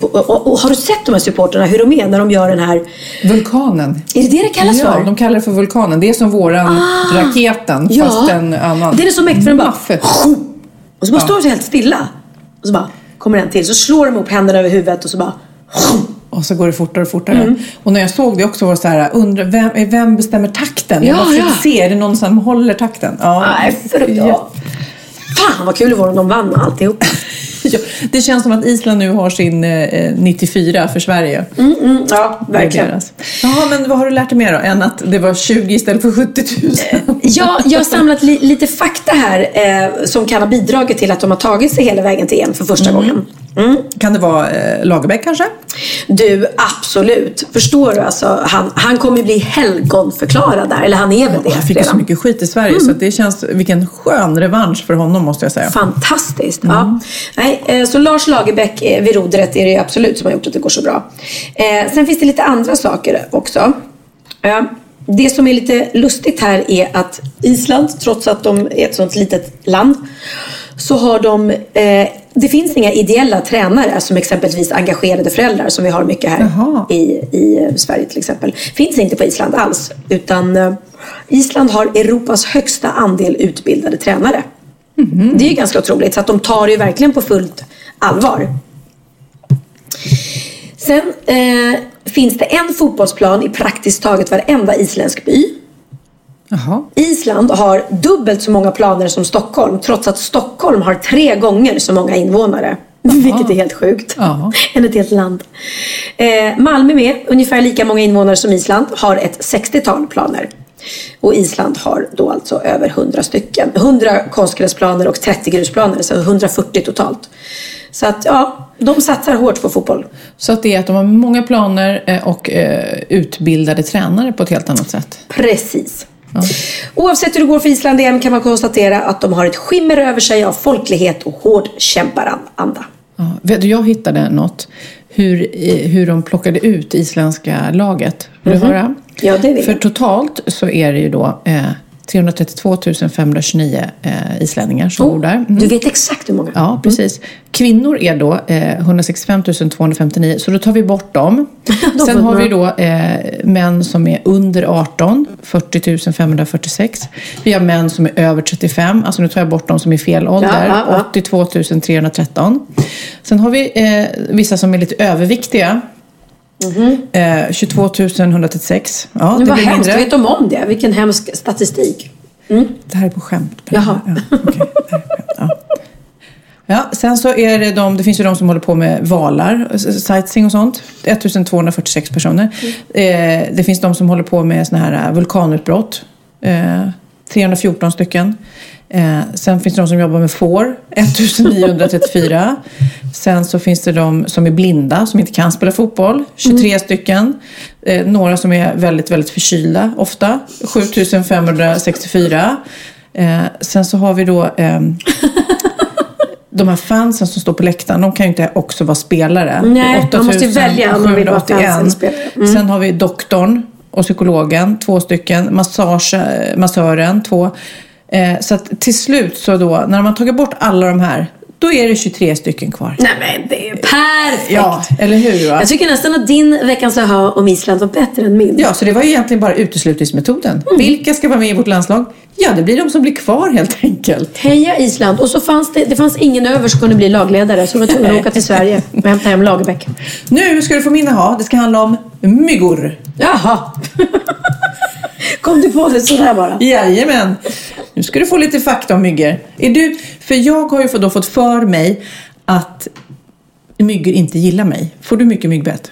och, och, och har du sett de här supporterna hur de är när de gör den här, Vulkanen. är det det det kallas Ja, för? de kallar det för vulkanen. Det är som våran raketen Ja. fast en annan. Det är så mäktigt för den bara... Och så bara står de så helt stilla. Och så bara kommer en till. Så slår de upp händerna över huvudet och så bara... Och så går det fortare och fortare. Mm. Och när jag såg det också var det så här, undrar, vem, vem bestämmer takten? Ja, jag bara ja. se, är det någon som håller takten? Ja. Nej, för, ja. Fan vad kul det vore om de vann alltihop. Ja, det känns som att Island nu har sin eh, 94 för Sverige. Mm, ja, Det är verkligen. Jaha, men vad har du lärt dig mer då? Än att det var 20 istället för 70 000? Ja, jag har samlat li lite fakta här eh, som kan ha bidragit till att de har tagit sig hela vägen till EM för första gången. Mm. Kan det vara eh, Lagerbäck kanske? Du, absolut. Förstår du? Alltså, han, han kommer ju bli helgonförklarad där. Eller han är väl det Han fick ju så redan. mycket skit i Sverige så att det känns, vilken skön revansch för honom måste jag säga. Fantastiskt. Ja. Nej, eh, så Lars Lagerbäck vid rodret är det absolut som har gjort att det går så bra. Eh, Sen finns det lite andra saker också. Det som är lite lustigt här är att Island, trots att de är ett sånt litet land, så har de eh, det finns inga ideella tränare som exempelvis engagerade föräldrar som vi har mycket här Jaha. i, i Sverige till exempel. Finns inte på Island alls. Utan Island har Europas högsta andel utbildade tränare. Det är ju ganska otroligt. Så att de tar det ju verkligen på fullt allvar. Sen eh, finns det en fotbollsplan i praktiskt taget varenda isländsk by. Jaha. Island har dubbelt så många planer som Stockholm trots att Stockholm har tre gånger så många invånare. Vilket är helt sjukt. Ja. Än ett helt land. Eh, Malmö med ungefär lika många invånare som Island har ett 60-tal planer. Och Island har då alltså över 100 stycken. 100 konstgräsplaner och 30 grusplaner, så 140 totalt. Så att ja, de satsar hårt på fotboll. Så att det är att de har många planer eh, och eh, utbildade tränare på ett helt annat sätt. Precis. Oavsett hur det går för Island EM kan man konstatera att de har ett skimmer över sig av folklighet och hård kämparanda. Ja, jag hittade något hur, eh, hur de plockade ut isländska laget. Vill du höra? Ja, det vill För totalt så är det ju då eh, 332 529 eh, islänningar som bor där. Mm. Du vet exakt hur många? Ja, precis. Kvinnor är då eh, 165 259, så då tar vi bort dem. Sen har vi då eh, män som är under 18, 40 546. Vi har män som är över 35, alltså nu tar jag bort de som är fel ålder, Ja, ja, ja. 82 313. Sen har vi eh, vissa som är lite överviktiga. Eh, 22 136. Ja. Men det vad blir hemskt, mindre. vet de om det? Vilken hemsk statistik. Det här är på skämt. Jaha. Ja, skämt. Ja. Ja, sen så är det de, det finns ju de som håller på med valar, sightseeing och sånt. 1246 personer. Eh, det finns de som håller på med såna här eh, vulkanutbrott. Eh, 314 stycken. Eh, sen finns det de som jobbar med får, 1934. Sen så finns det de som är blinda, som inte kan spela fotboll, 23 stycken. Eh, några som är väldigt, väldigt förkylda, ofta, 7564. Eh, sen så har vi då ehm, de här fansen som står på läktaren, de kan ju inte också vara spelare. Nej, man måste ju välja om man vill vara fans eller 8781. spelare. Mm. Sen har vi doktorn och psykologen, två stycken. Massage, massören, två. Eh, så att till slut så då, när man tagit bort alla de här, då är det 23 stycken kvar. Nej men det är perfekt. Ja, eller hur? Va? Jag tycker nästan att din veckans aha om Island var bättre än min. Ja, så det var ju egentligen bara uteslutningsmetoden. Mm. Vilka ska vara med i vårt landslag? Ja, det blir de som blir kvar helt enkelt. Heja Island! Och så fanns det, det fanns ingen över som kunde bli lagledare så de var tvungna att åka till Sverige och hämta hem Lagerbäck. Nu ska du få min aha. Det ska handla om myggor. Jaha! Kom du på det sådär bara? Jajamän. Nu ska du få lite fakta om myggor. Är du, för jag har ju då fått för mig att myggor inte gillar mig. Får du mycket myggbett?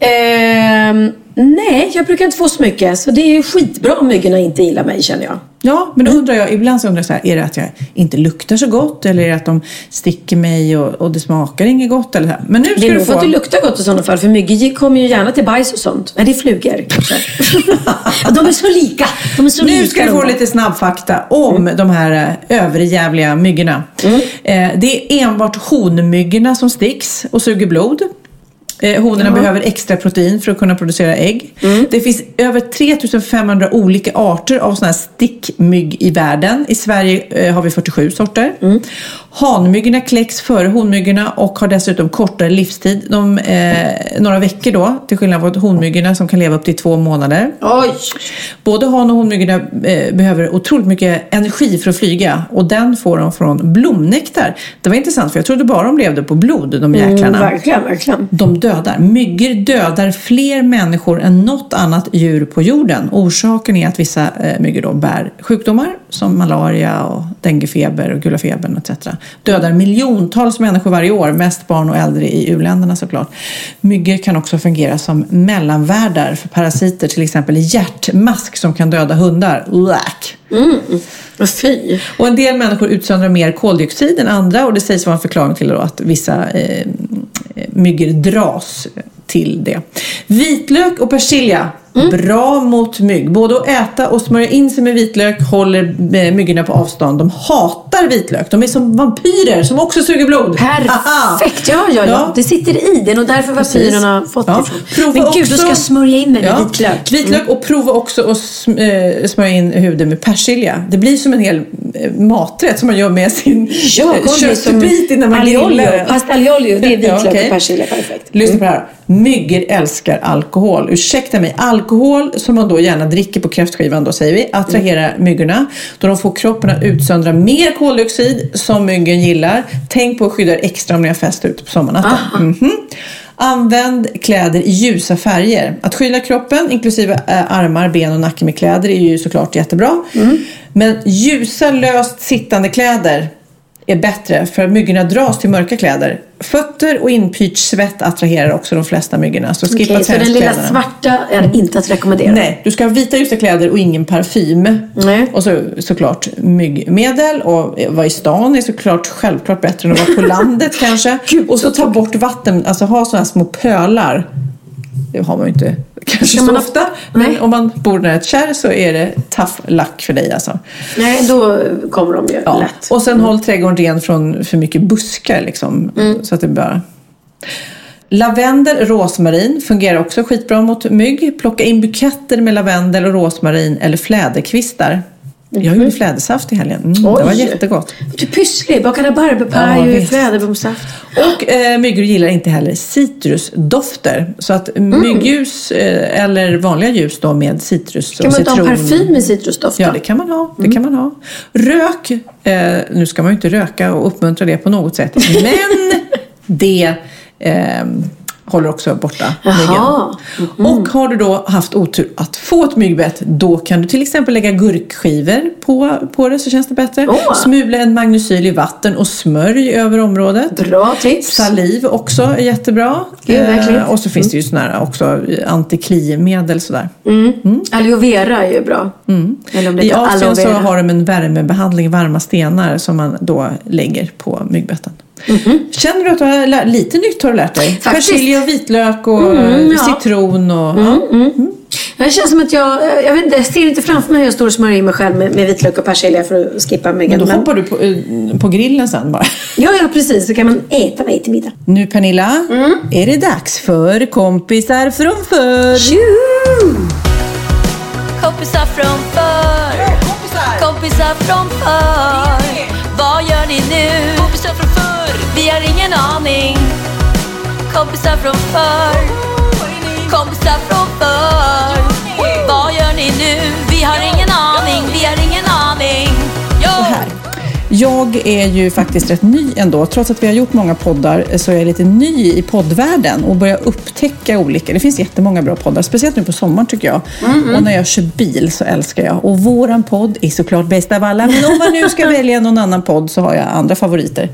Ehm, nej, jag brukar inte få så mycket. Så det är skitbra om myggorna inte gillar mig känner jag. Ja, men då undrar jag, ibland så undrar jag så här, är det att jag inte luktar så gott eller är det att de sticker mig och, och det smakar inget gott eller så här. Men nu Det ska är du nog för få... att det luktar gott i sådana fall. För myggor kommer ju gärna till bajs och sånt. Nej, det är flugor kanske. de är så lika. De är så lika Nu ska du få lite snabb fakta om Mm. de här eh, överjävliga myggorna. Eh, det är enbart honmyggorna som sticks och suger blod. Eh, honorna behöver extra protein för att kunna producera ägg. Mm. Det finns över 3500 olika arter av sådana här stickmygg i världen. I Sverige eh, har vi 47 sorter. Mm. Hanmyggorna kläcks före honmyggorna och har dessutom kortare livstid. De, eh, några veckor då, till skillnad från honmyggorna som kan leva upp till två månader. Oj! Både han och honmyggorna eh, behöver otroligt mycket energi för att flyga och den får de från blomnektar. Det var intressant för jag trodde bara de levde på blod, de jäklarna. Mm, verkligen, verkligen. De dödar. Myggor dödar fler människor än något annat djur på jorden. Orsaken är att vissa eh, myggor då bär sjukdomar som malaria och denguefeber och gula febern etc. Dödar miljontals människor varje år, mest barn och äldre i u-länderna såklart. Myggor kan också fungera som mellanvärdar för parasiter, till exempel hjärtmask som kan döda hundar. Uäk. Vad fy. Och en del människor utsöndrar mer koldioxid än andra och det sägs vara en förklaring till att vissa eh, myggor dras till det. Vitlök och persilja, bra mot mygg. Både att äta och smörja in sig med vitlök håller eh, myggorna på avstånd. De hatar vitlök. De är som vampyrer som också suger blod. Perfekt! Ja, ja, ja, Ja. Det sitter i. Är nog därför vampyrerna har fått Ja. det Men gud, också- ska jag smörja in mig med Ja, vitlök. Vitlök och prova också att eh, smörja in huden med persilja. Det blir som en hel eh, maträtt som man gör med sin Ja, köttbit innan man grillar den. Pasta aglio det är vitlök Ja, okej. och persilja. Perfekt. Lyssna på det här. Myggor älskar alkohol. Ursäkta mig. Alkohol som man då gärna dricker på kräftskivan då säger vi attraherar myggorna. Då de får kroppen att utsöndra mer koldioxid som myggen gillar. Tänk på att skydda er extra om ni har fest ute på sommarnatten. Mhm. Använd kläder i ljusa färger. Att skyla kroppen, inklusive eh, armar, ben och nacke med kläder är ju såklart jättebra. Men ljusa, löst sittande kläder är bättre för att myggorna dras till mörka kläder. Fötter och inpyrt svett attraherar också de flesta myggorna. Så skippa Okej, så den lilla svarta är inte att rekommendera? Nej, du ska ha vita ljusa kläder och ingen parfym. Nej. Och så, såklart myggmedel och vara i stan är såklart självklart bättre än att vara på landet kanske. Och så ta bort vatten, alltså ha sådana här små pölar. Det har man ju inte kanske Ska så ofta. Men Nej. om man bor nära ett kärr så är det tough luck för dig alltså. Nej, då kommer de ju Ja. lätt. Och sen håll trädgården ren från för mycket buskar liksom. Mm. Så att det bara... Lavendel, rosmarin fungerar också skitbra mot mygg. Plocka in buketter med lavendel och rosmarin eller fläderkvistar. Jag gjorde flädersaft i helgen. Mm, det var jättegott. Du pysslig. Bakar rabarberpaj och visst. fläderblommsaft. Och eh, myggor gillar inte heller citrusdofter. Så att myggjus eh, eller vanliga ljus då med citrus Kan och man inte ha citron. parfym med citrusdoft? Ja, det kan man ha. Det kan man ha. Rök, eh, nu ska man ju inte röka och uppmuntra det på något sätt, men det eh, håller också borta myggen. Och har du då haft otur att få ett myggbett, då kan du till exempel lägga gurkskivor på, på det så känns det bättre. Åh. Smula en magnesyl i vatten och smörj över området. Bra tips. Saliv också är jättebra. Gud. Eh, och så finns det ju sådana här också antikliemedel sådär. Aloe vera är ju bra. Eller om det I Asien så har de en värmebehandling, varma stenar som man då lägger på myggbetten. Känner du att du har lä- lite nytt har du lärt dig? Faktiskt. Persilja och vitlök och Mm, ja. citron och... Ja. Det känns som att jag, jag, vet, inte, jag ser inte framför mig hur jag står och smörjer mig själv med, med vitlök och persilja för att skippa myggen. Men då Men- hoppar du på, eh, på grillen sen bara. Ja, ja, precis. Så kan man äta mig till middag. Nu Pernilla, är det dags för kompisar från förr. Kompisar från förr Kompisar från förr Vad gör ni nu? Aning Kompisar från förr. Kompisar från förr. Vad gör ni nu? Vi har ingen aning. Vi har jag är ju faktiskt rätt ny ändå. Trots att vi har gjort många poddar så är jag lite ny i poddvärlden och börjar upptäcka olika. Det finns jättemånga bra poddar, speciellt nu på sommaren tycker jag. Och när jag kör bil så älskar jag. Och våran podd är såklart bäst av alla. Men om man nu ska välja någon annan podd så har jag andra favoriter.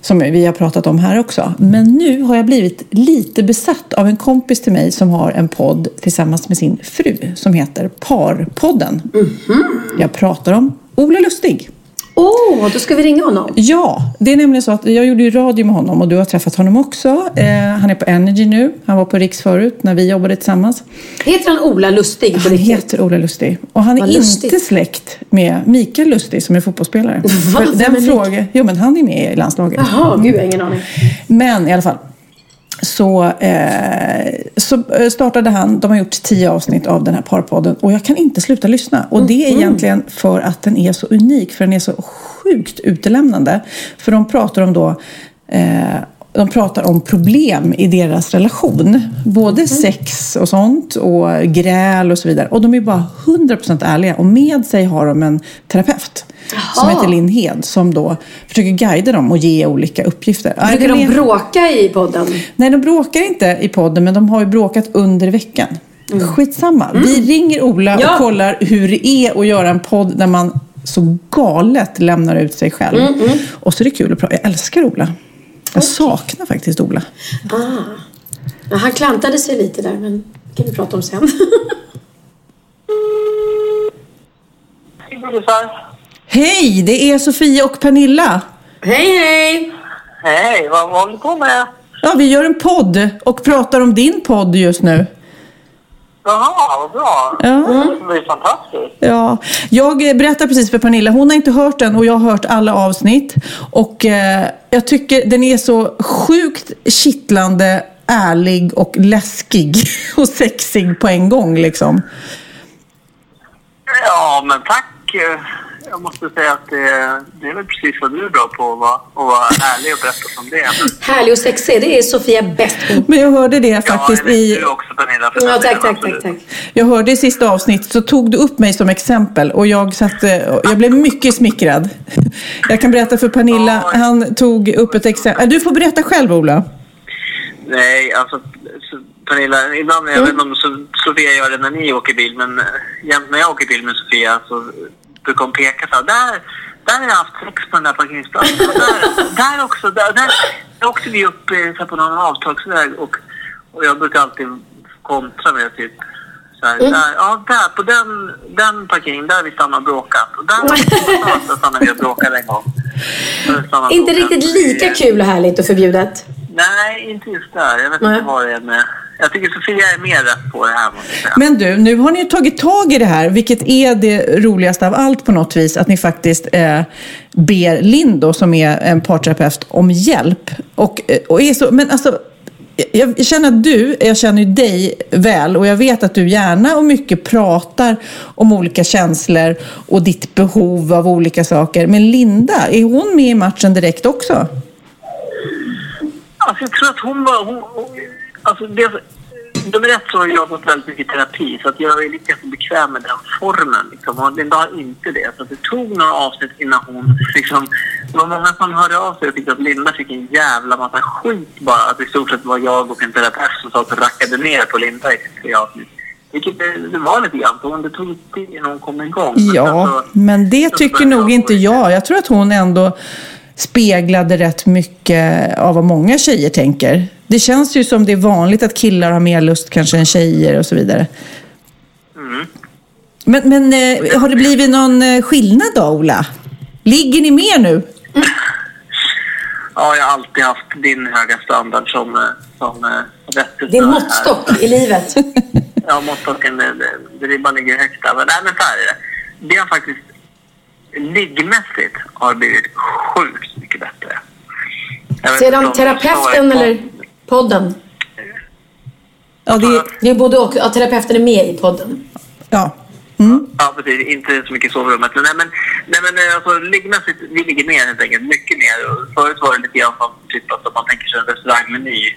Som vi har pratat om här också. Men nu har jag blivit lite besatt av en kompis till mig som har en podd tillsammans med sin fru som heter Parpodden. Jag pratar om Ola Lustig. Åh, då ska vi ringa honom. Ja, det är nämligen så att jag gjorde ju radio med honom och du har träffat honom också. Eh, han är på Energy nu. Han var på Riks förut när vi jobbade tillsammans. Heter han Ola Lustig Han riktigt? heter Ola Lustig. Och han är Vad inte lustigt. släkt med Mikael Lustig som är fotbollsspelare. Va? Den är fråga, jo men han är med i landslaget. Jaha, gud jag har ingen aning. Men i alla fall. Så, eh, så eh, startade han, de har gjort tio avsnitt av den här parpodden och jag kan inte sluta lyssna. Och det är Mm. egentligen för att den är så unik, för den är så sjukt utelämnande. För de pratar om då eh, de pratar om problem i deras relation. Både Mm. sex och sånt och gräl och så vidare. Och de är bara 100% ärliga. Och med sig har de en terapeut som Jaha. heter Linn Hed som då försöker guida dem och ge olika uppgifter. Brukar de bråka i podden? Nej, de bråkar inte i podden, men de har ju bråkat under veckan. Skitsamma. Vi ringer Ola Mm. Ja. och kollar hur det är att göra en podd där man så galet lämnar ut sig själv. Mm, Och så är det kul att prata. Jag älskar Ola. Jag saknar faktiskt Ola. Ja, han klantade sig lite där, men det kan vi prata om sen. Hej, det är Sofia och Pernilla. hej, hej! Hej, vad, håller du på med? Ja, vi gör en podd och pratar om din podd just nu. Jaha, vad bra. Ja. Det blir fantastiskt. Ja, jag eh, berättar precis för Pernilla. Hon har inte hört den och jag har hört alla avsnitt. Och eh, jag tycker den är så sjukt kittlande, ärlig och läskig och sexig på en gång liksom. Ja, men tack. Jag måste säga att det, det är väl precis vad du är bra på, att vara, att vara ärlig och berätta som det är. Härlig och sexig, det är Sofia bäst på. Men jag hörde det Ja, faktiskt jag vet i... du också Pernilla. för Ja, tack, tack, tack, tack. Jag hörde i sista avsnitt så tog du upp mig som exempel och jag, satte, jag blev mycket smickrad. Jag kan berätta för Pernilla, han tog upp ett exempel. Du får berätta själv Ola. Nej, alltså så, Pernilla, ibland, jag vet inte om so- Sofia gör det när ni åker bil, men eh, jämt när jag åker bil med Sofia så brukar hon peka så där, där har jag haft sex på den där parkeringsplatsen. Där, där också, där, där, där åkte vi upp eh, så på någon avtagsväg och, och jag brukar alltid kontra med typ här, där, ja, där på den, den parkeringen, där vi stannat och bråkat. Och där, stannade vi och bråkade en gång. Inte riktigt lika kul och härligt och förbjudet. Nej, inte just där. Jag vet inte vad det är med... Jag tycker Sofia är mer rätt på det här. Men du, nu har ni tagit tag i det här, vilket är det roligaste av allt på något vis, att ni faktiskt eh, ber Lindo, som är en parterapeut, om hjälp. Och, eh, och är så, men alltså, jag jag känner att du, jag känner ju dig väl och jag vet att du gärna och mycket pratar om olika känslor och ditt behov av olika saker. Men Linda, är hon med i matchen direkt också? Alltså, jag tror att hon var... Hon, hon, alltså, det, nummer ett så har jag gått väldigt mycket terapi så att jag är lite bekväm med den formen. Liksom. Och Linda har inte det. Så att det tog några avsnitt innan hon liksom... Det var många som hörde av sig och tyckte att Linda fick en jävla massa skit bara. Att det i stort sett var jag och en terapeut som satt och rackade ner på Linda i tre avsnitt. Vilket det, det var lite grann. hon- Det tog tid innan hon kom igång. Men Ja, alltså- men det så tycker nog inte jag. Jag tror att hon ändå speglade rätt mycket av vad många tjejer tänker. Det känns ju som det är vanligt att killar har mer lust kanske än tjejer och så vidare. Mm. Men, men eh, har det blivit någon eh, skillnad då, Ola? Ligger ni mer nu? Ja, jag har alltid haft din höga standard som, eh, som eh, rättesnör Din här. måttstock i livet. Ja, måttstocken, ribban ligger högt där. Men, nej, men så här är det. Det har faktiskt liggmässigt har blivit sjukt mycket bättre. Sedan terapeuten eller podden? Ja, det, Det är både och. Ja, terapeuten är med i podden. ja. Mm. Ja, precis. Inte så mycket i sovrummet. Men, nej, men, nej, men eh, alltså, liggmässigt, vi ligger ner helt enkelt. Mycket mer. Förut var det lite grann som typ att om man tänker sig en restaurangmeny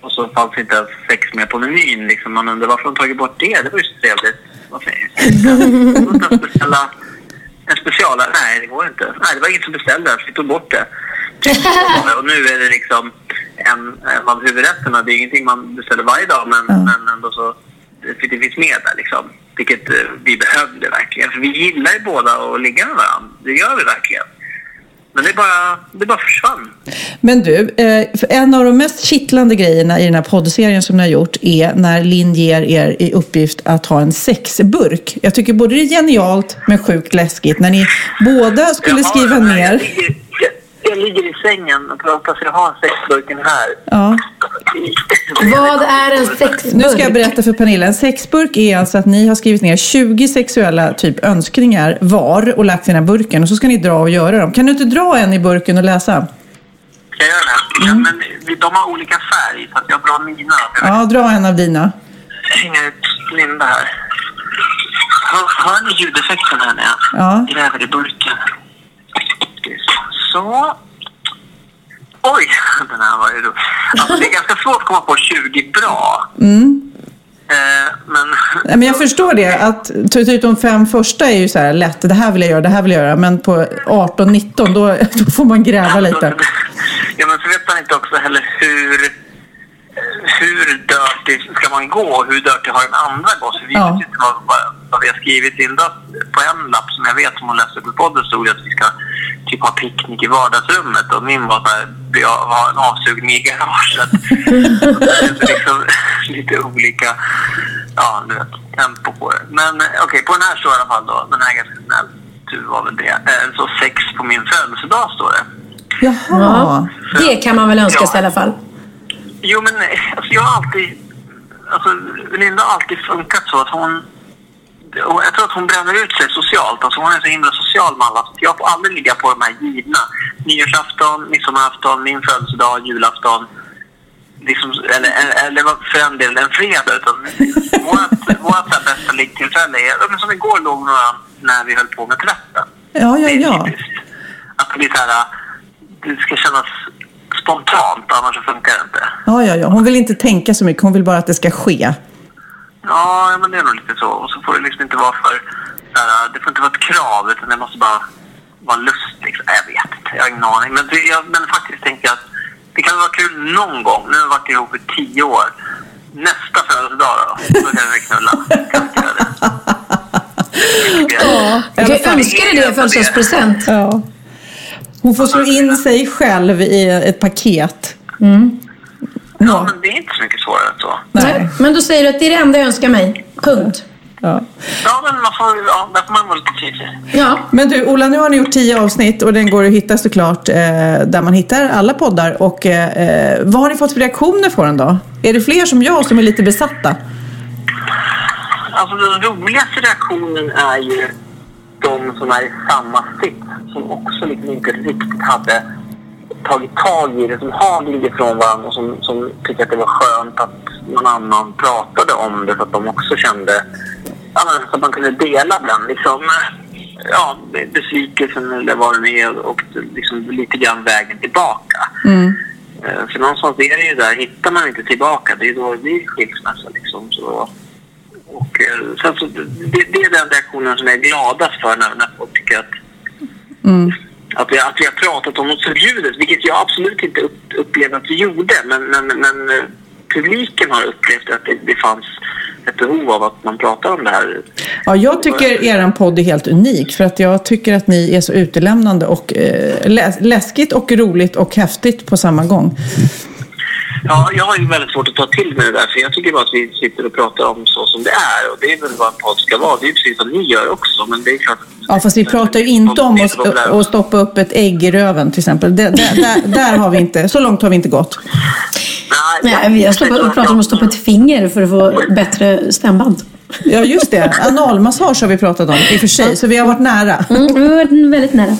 och så fanns inte ens sex med på menyn. Liksom. Man undrar varför de tagit bort det. Det var ju så trevligt. Varför är det? En specialare? Nej, det går inte. Nej, det var ingen som beställde det. Vi tog bort det. Och nu är det liksom en, en av huvudrätterna. Det är ingenting man beställer varje dag, men, men ändå så det, det finns med där liksom. Vilket eh, vi behövde verkligen. För vi gillar ju båda att ligga med varandra. Det gör vi verkligen. Men det bara, det bara försvann. Men du, eh, en av de mest kittlande grejerna i den här poddserien som ni har gjort är när Linn ger er i uppgift att ha en sexburk. Jag tycker både det är genialt men sjukt läskigt när ni båda skulle har skriva ner. Jag ligger, jag, jag i sängen och pratar så jag har sexburken här. Ja. Vad är en sexburk? Nu ska jag berätta för Pernilla. En sexburk är alltså att ni har skrivit ner 20 sexuella typ önskningar var och lagt i den här burken och så ska ni dra och göra dem. Kan du inte dra en i burken och läsa? Ska jag göra det? Ja, men vi- de har olika färg så att jag drar mina. Jag Ja, dra en av dina. hänga ut Linda här. Hör, hör ni ljudeffekten här när jag Ja. gräver i burken? Så. Oj, den här var ju rolig. Alltså, det är ganska svårt att komma på 20 bra. Eh, men... Men jag förstår det. Att typ de fem första är ju så här lätt. Det här vill jag göra, det här vill jag göra. Men på 18, 19 då, då får man gräva lite. Ja, men så vet man inte också heller hur, hur dirty ska man gå hur dirty har den andra gått. För vi Ja. vet inte vad, vad, vi har skrivit. Linda på en lapp som jag vet som hon läste på podden stod det att vi ska typ ha picknick i vardagsrummet och min var så här, vi har en avsugning i garaget. Så det är liksom lite olika, ja du vet, tempo på det. Men eh, okej, på den här står i alla fall då, den här är ganska snäll. Du var väl det. Eh, Så sex på min födelsedag står det. Jaha. Ja, det kan man väl önska sig i alla fall. Jo, men eh, alltså, jag har alltid... Alltså, Linda har alltid funkat så att hon... och Jag tror att hon bränner ut sig socialt. Alltså, hon är så himla social med alla. Så jag får aldrig ligga på de här givna. Nyårsafton, midsommarafton, min födelsedag, julafton. Liksom, eller, eller för en del en fredag. Utan vårt, vårt bästa liggtillfälle är... Men som igår låg några när vi höll på med tvätten. Ja, ja, ja. Att det blir så här... Det ska kännas spontant, annars så funkar det inte. Ja, ja, ja. Hon vill inte tänka så mycket. Hon vill bara att det ska ske. Ja, ja, men det är nog lite så. Och så får det liksom inte vara för... Här, det får inte vara ett krav, utan det måste bara vara lust. Liksom. Jag vet inte, jag har ingen aning. Men, det, jag, men faktiskt tänker jag att det kan vara kul någon gång. Nu har vi varit ihop i tio år. Nästa födelsedag då, då kan vi knulla. Kan vi göra det? Ja, Du kan ju önska dig det i födelsedagspresent. Ja. Hon får slå in sig själv i ett paket. Ja, men det är inte så mycket svårare än så. Nej. Men då säger du att det är det enda jag önskar mig. Punkt. Ja. Ja, men man får, ja, där får man vara lite tydlig. Ja. Men du, Ola, nu har ni gjort tio avsnitt och den går att hitta såklart eh, där man hittar alla poddar. Och eh, vad har ni fått för reaktioner på den då? Är det fler som jag som är lite besatta? Alltså den roligaste reaktionen är ju de som är i samma sitt som också liksom inte riktigt hade tagit tag i det, som har glidit ifrån varandra och som, som tycker att det var skönt att någon annan pratade om det för att de också kände så att man kunde dela den liksom, ja, besvikelsen eller vad det nu är och liksom lite grann vägen tillbaka. Eh, För någonstans är det ju där, hittar man inte tillbaka, det är då det blir skilsmässa liksom. Så, och eh, sen så, det, det är den reaktionen som jag är gladast för när, när folk tycker att, att, vi, att vi har pratat om något förbjudet, vilket jag absolut inte upplevde att vi gjorde. Men, men, men eh, publiken har upplevt att det, det fanns ett behov av att man pratar om det här. Ja, jag tycker er podd är helt unik för att jag tycker att ni är så utelämnande och eh, läskigt och roligt och häftigt på samma gång. Ja, jag har ju väldigt svårt att ta till mig det där, för jag tycker bara att vi sitter och pratar om så som det är. Och det är väl vad en podd ska vara. Det är ju precis som ni gör också, men det är klart... Ja, fast vi pratar ju inte om att, att stoppa upp ett ägg i röven till exempel. Där, där, där har vi inte, så långt har vi inte gått. Nej, vi har stoppat, och pratat om att stoppa ett finger för att få bättre stämband. Ja, just det. Analmassage har vi pratat om i och för sig, så vi har varit nära. Mm, vi har varit väldigt nära.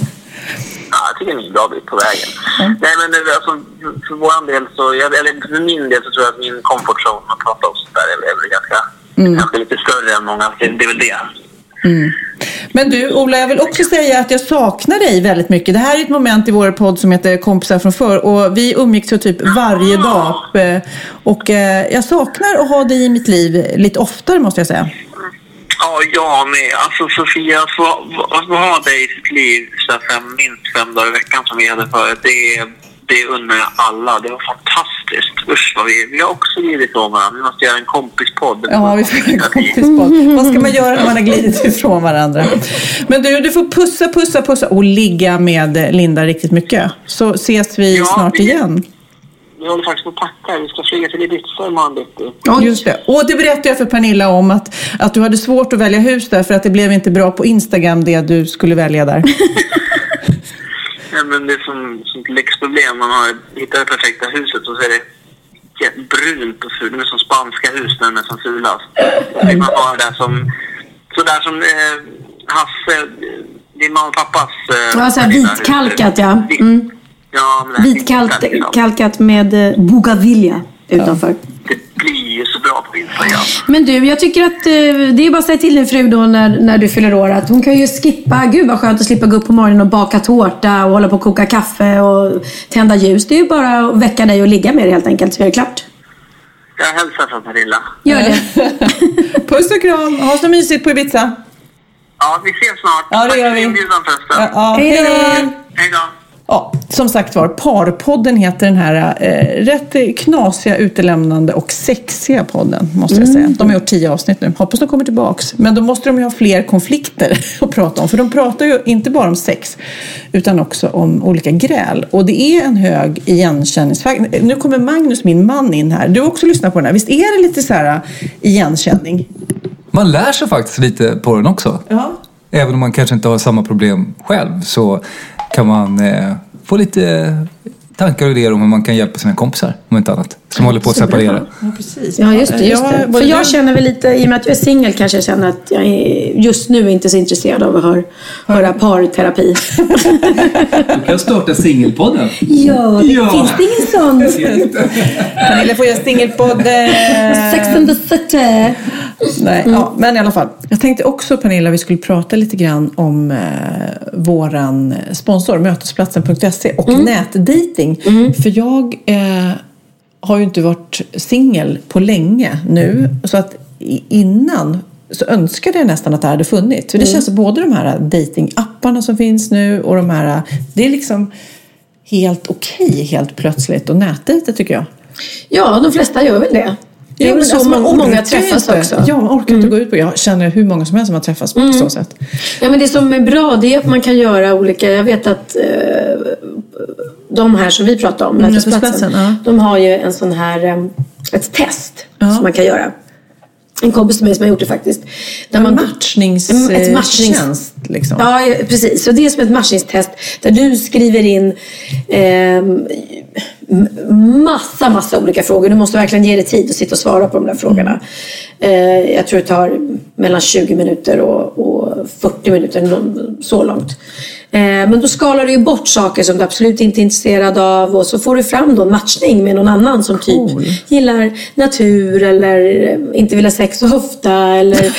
Är en bra bit på vägen. Nej, men alltså, för- vår del så, eller för min del så tror jag att min comfort zone att prata om sånt där är, är väl ganska, kanske lite större än många. Det, är väl det. Men du, Ola, jag vill också säga att jag saknar dig väldigt mycket. Det här är ett moment i vår podd som heter Kompisar från förr och vi umgicks ju typ varje dag. Eh, Och eh, jag saknar att ha dig i mitt liv lite oftare måste jag säga. Ja, jag med. Alltså Sofia, att få, ha dig i sitt liv så här fem, minst fem dagar i veckan som vi hade förut, det, det undrar jag alla. Det var fantastiskt. Usch vad vi, vi har också glidit ifrån varandra. Vi måste göra en kompispodd. Ja, vi får en kompispodd. Vad ska man göra när man har glidit ifrån varandra? Men du, du får pussa, pussa, pussa och ligga med Linda riktigt mycket. Så ses vi Ja, snart igen. Vi håller faktiskt på att packa. Vi ska flyga till Ibiza imorgon bitti. Just det. Och det berättade jag för Pernilla om att, att du hade svårt att välja hus där för att det blev inte bra på Instagram det du skulle välja där. Ja, men det är som, som ett lyxproblem. Man har hittat det perfekta huset och så är det brunt och fult. Det är som spanska hus när de är som fulast. Så vill man ha det där som... Sådär som eh, Hasse, din mamma och pappas... Eh, Ja, så här lilla hus. vitkalkat, ja. Mm. Ja, vitkalkat, med eh, bougainvillea utanför. Det blir ju så bra på Instagram. Men du, jag tycker att eh, det är bara att säga till din fru då när, när du fyller år att hon kan ju skippa, gud vad skönt att slippa gå upp på morgonen och baka tårta och hålla på och koka kaffe och tända ljus. Det är ju bara att väcka dig och ligga med det helt enkelt så är det klart. Jag hälsar från Pernilla. Gör det. Puss och kram. Ha så mysigt på Ibiza. Ja, vi ses snart. Ja, det gör Tack för vi. inbjudan förresten. Ja, ja, Hej då. Hej då. Ja, som sagt var, Parpodden heter den här eh, rätt knasiga, utelämnande och sexiga podden, måste jag säga. De har gjort tio avsnitt nu. Hoppas de kommer tillbaks. Men då måste de ju ha fler konflikter att prata om. För de pratar ju inte bara om sex, utan också om olika gräl. Och det är en hög igenkänningsfaktor. Nu kommer Magnus, min man, in här. Du har också lyssnat på den här. Visst är det lite så här eh, igenkänning? Man lär sig faktiskt lite på den också. Ja. Även om man kanske inte har samma problem själv så kan man eh, få lite tankar och idéer om hur man kan hjälpa sina kompisar, om inte annat, som håller på att separera. Ja, precis. Ja, just det. Just det. För jag känner väl lite, i och med att jag är singel kanske jag känner att jag är just nu inte så intresserad av att höra, höra parterapi. Du kan starta singelpodden. Ja, det Ja. finns det ingen sån? Pernilla får göra singelpodd. eh, Sex and the city. Nej, ja, men i alla fall. Jag tänkte också Pernilla, vi skulle prata lite grann om eh, våran sponsor, mötesplatsen.se och nätdating. För jag eh, har ju inte varit singel på länge nu. Så att innan så önskade jag nästan att det hade funnits. För det känns som både de här datingapparna som finns nu och de här, det är liksom helt okej helt plötsligt att nätdejta tycker jag. Ja, de flesta gör väl det. Det är väl men så alltså, man många ju träffas inte. också. Mm. Ja, man orkar inte gå ut på Jag känner hur många som helst som har träffats på så sätt. Ja, men det som är bra det är att man kan göra olika. Jag vet att eh, de här som vi pratar om, Mötesplatsen, Mötesplatsen, ja. de har ju en sån här, eh, ett test Ja. som man kan göra. En kompis till mig som har gjort det faktiskt. Där En man- matchningstjänst Mm, ett matchnings- liksom. Ja, precis. Så det är som ett matchningstest där du skriver in m- massa, massa olika frågor. Du måste verkligen ge dig tid att sitta och svara på de där frågorna. Eh, jag tror det tar mellan 20 minuter och, och 40 minuter, så långt. Eh, men då skalar du ju bort saker som du absolut inte är intresserad av och så får du fram då en matchning med någon annan som typ Cool. gillar natur eller inte vill ha sex så ofta eller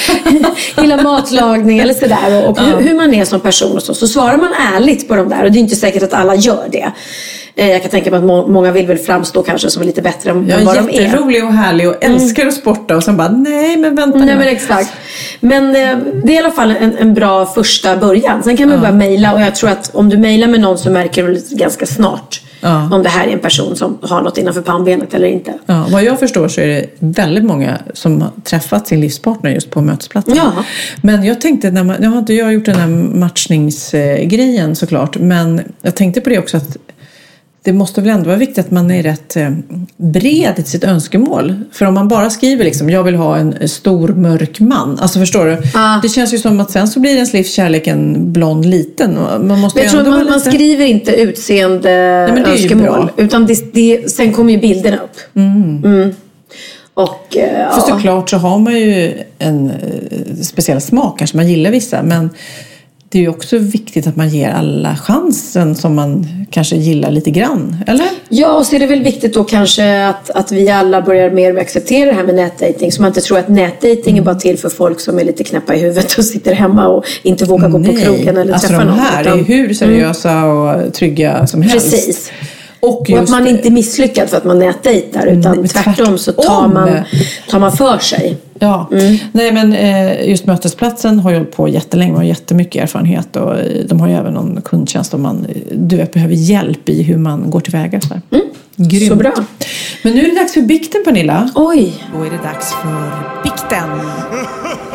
gillar matlagning eller sådär. Och, och hur, hur man är som person och så. Så svarar man ärligt på de där och det är inte säkert att alla gör det. Eh, Jag kan tänka mig att må- många vill väl framstå kanske som lite bättre än än vad är de är. jätterolig och härlig och älskar att sporta och sen bara nej men vänta Nej nu. men exakt. Men eh, det är i alla fall en, en bra första början. Sen kan man bara mejla och jag tror att om du mejlar med någon så märker du ganska snart Ja. om det här är en person som har något innanför pannbenet eller inte. Ja, vad jag förstår så är det väldigt många som har träffat sin livspartner just på mötesplatsen. Ja. Men jag tänkte, när man, nu har inte jag gjort den här matchningsgrejen såklart, men jag tänkte på det också att det måste väl ändå vara viktigt att man är rätt eh, bred i sitt önskemål. För om man bara skriver liksom, jag vill ha en stor mörk man. Alltså förstår du? Ja. Det känns ju som att sen så blir ens livskärlek en blond liten. Man måste Men jag tror man, vara man lite- skriver inte utseende ju önskemål. Utan det, det, sen kommer ju bilderna upp. Mm. Och eh, För ja. såklart så har man ju en eh, speciell smak, kanske man gillar vissa. Men det är ju också viktigt att man ger alla chansen som man kanske gillar lite grann. Eller? Ja, och så är det väl viktigt då kanske att, att vi alla börjar mer och mer acceptera det här med nätdating. Så man inte tror att nätdating är bara till för folk som är lite knäppa i huvudet och sitter hemma och inte vågar gå på krogen eller alltså träffa de någon. här är ju utan- hur seriösa och trygga som helst. Precis. Och Och att man inte är misslyckad för att man nätdejtar utan Nej, tvärtom så tar man, tar man för sig. Ja, nej men eh, just mötesplatsen har ju hållit på jättelänge och har jättemycket erfarenhet och eh, de har ju även någon kundtjänst om man eh, du vet, behöver hjälp i hur man går tillväga. Så, där. Grymt. Så bra. Men nu är det dags för bikten Pernilla. Oj! Då är det dags för bikten.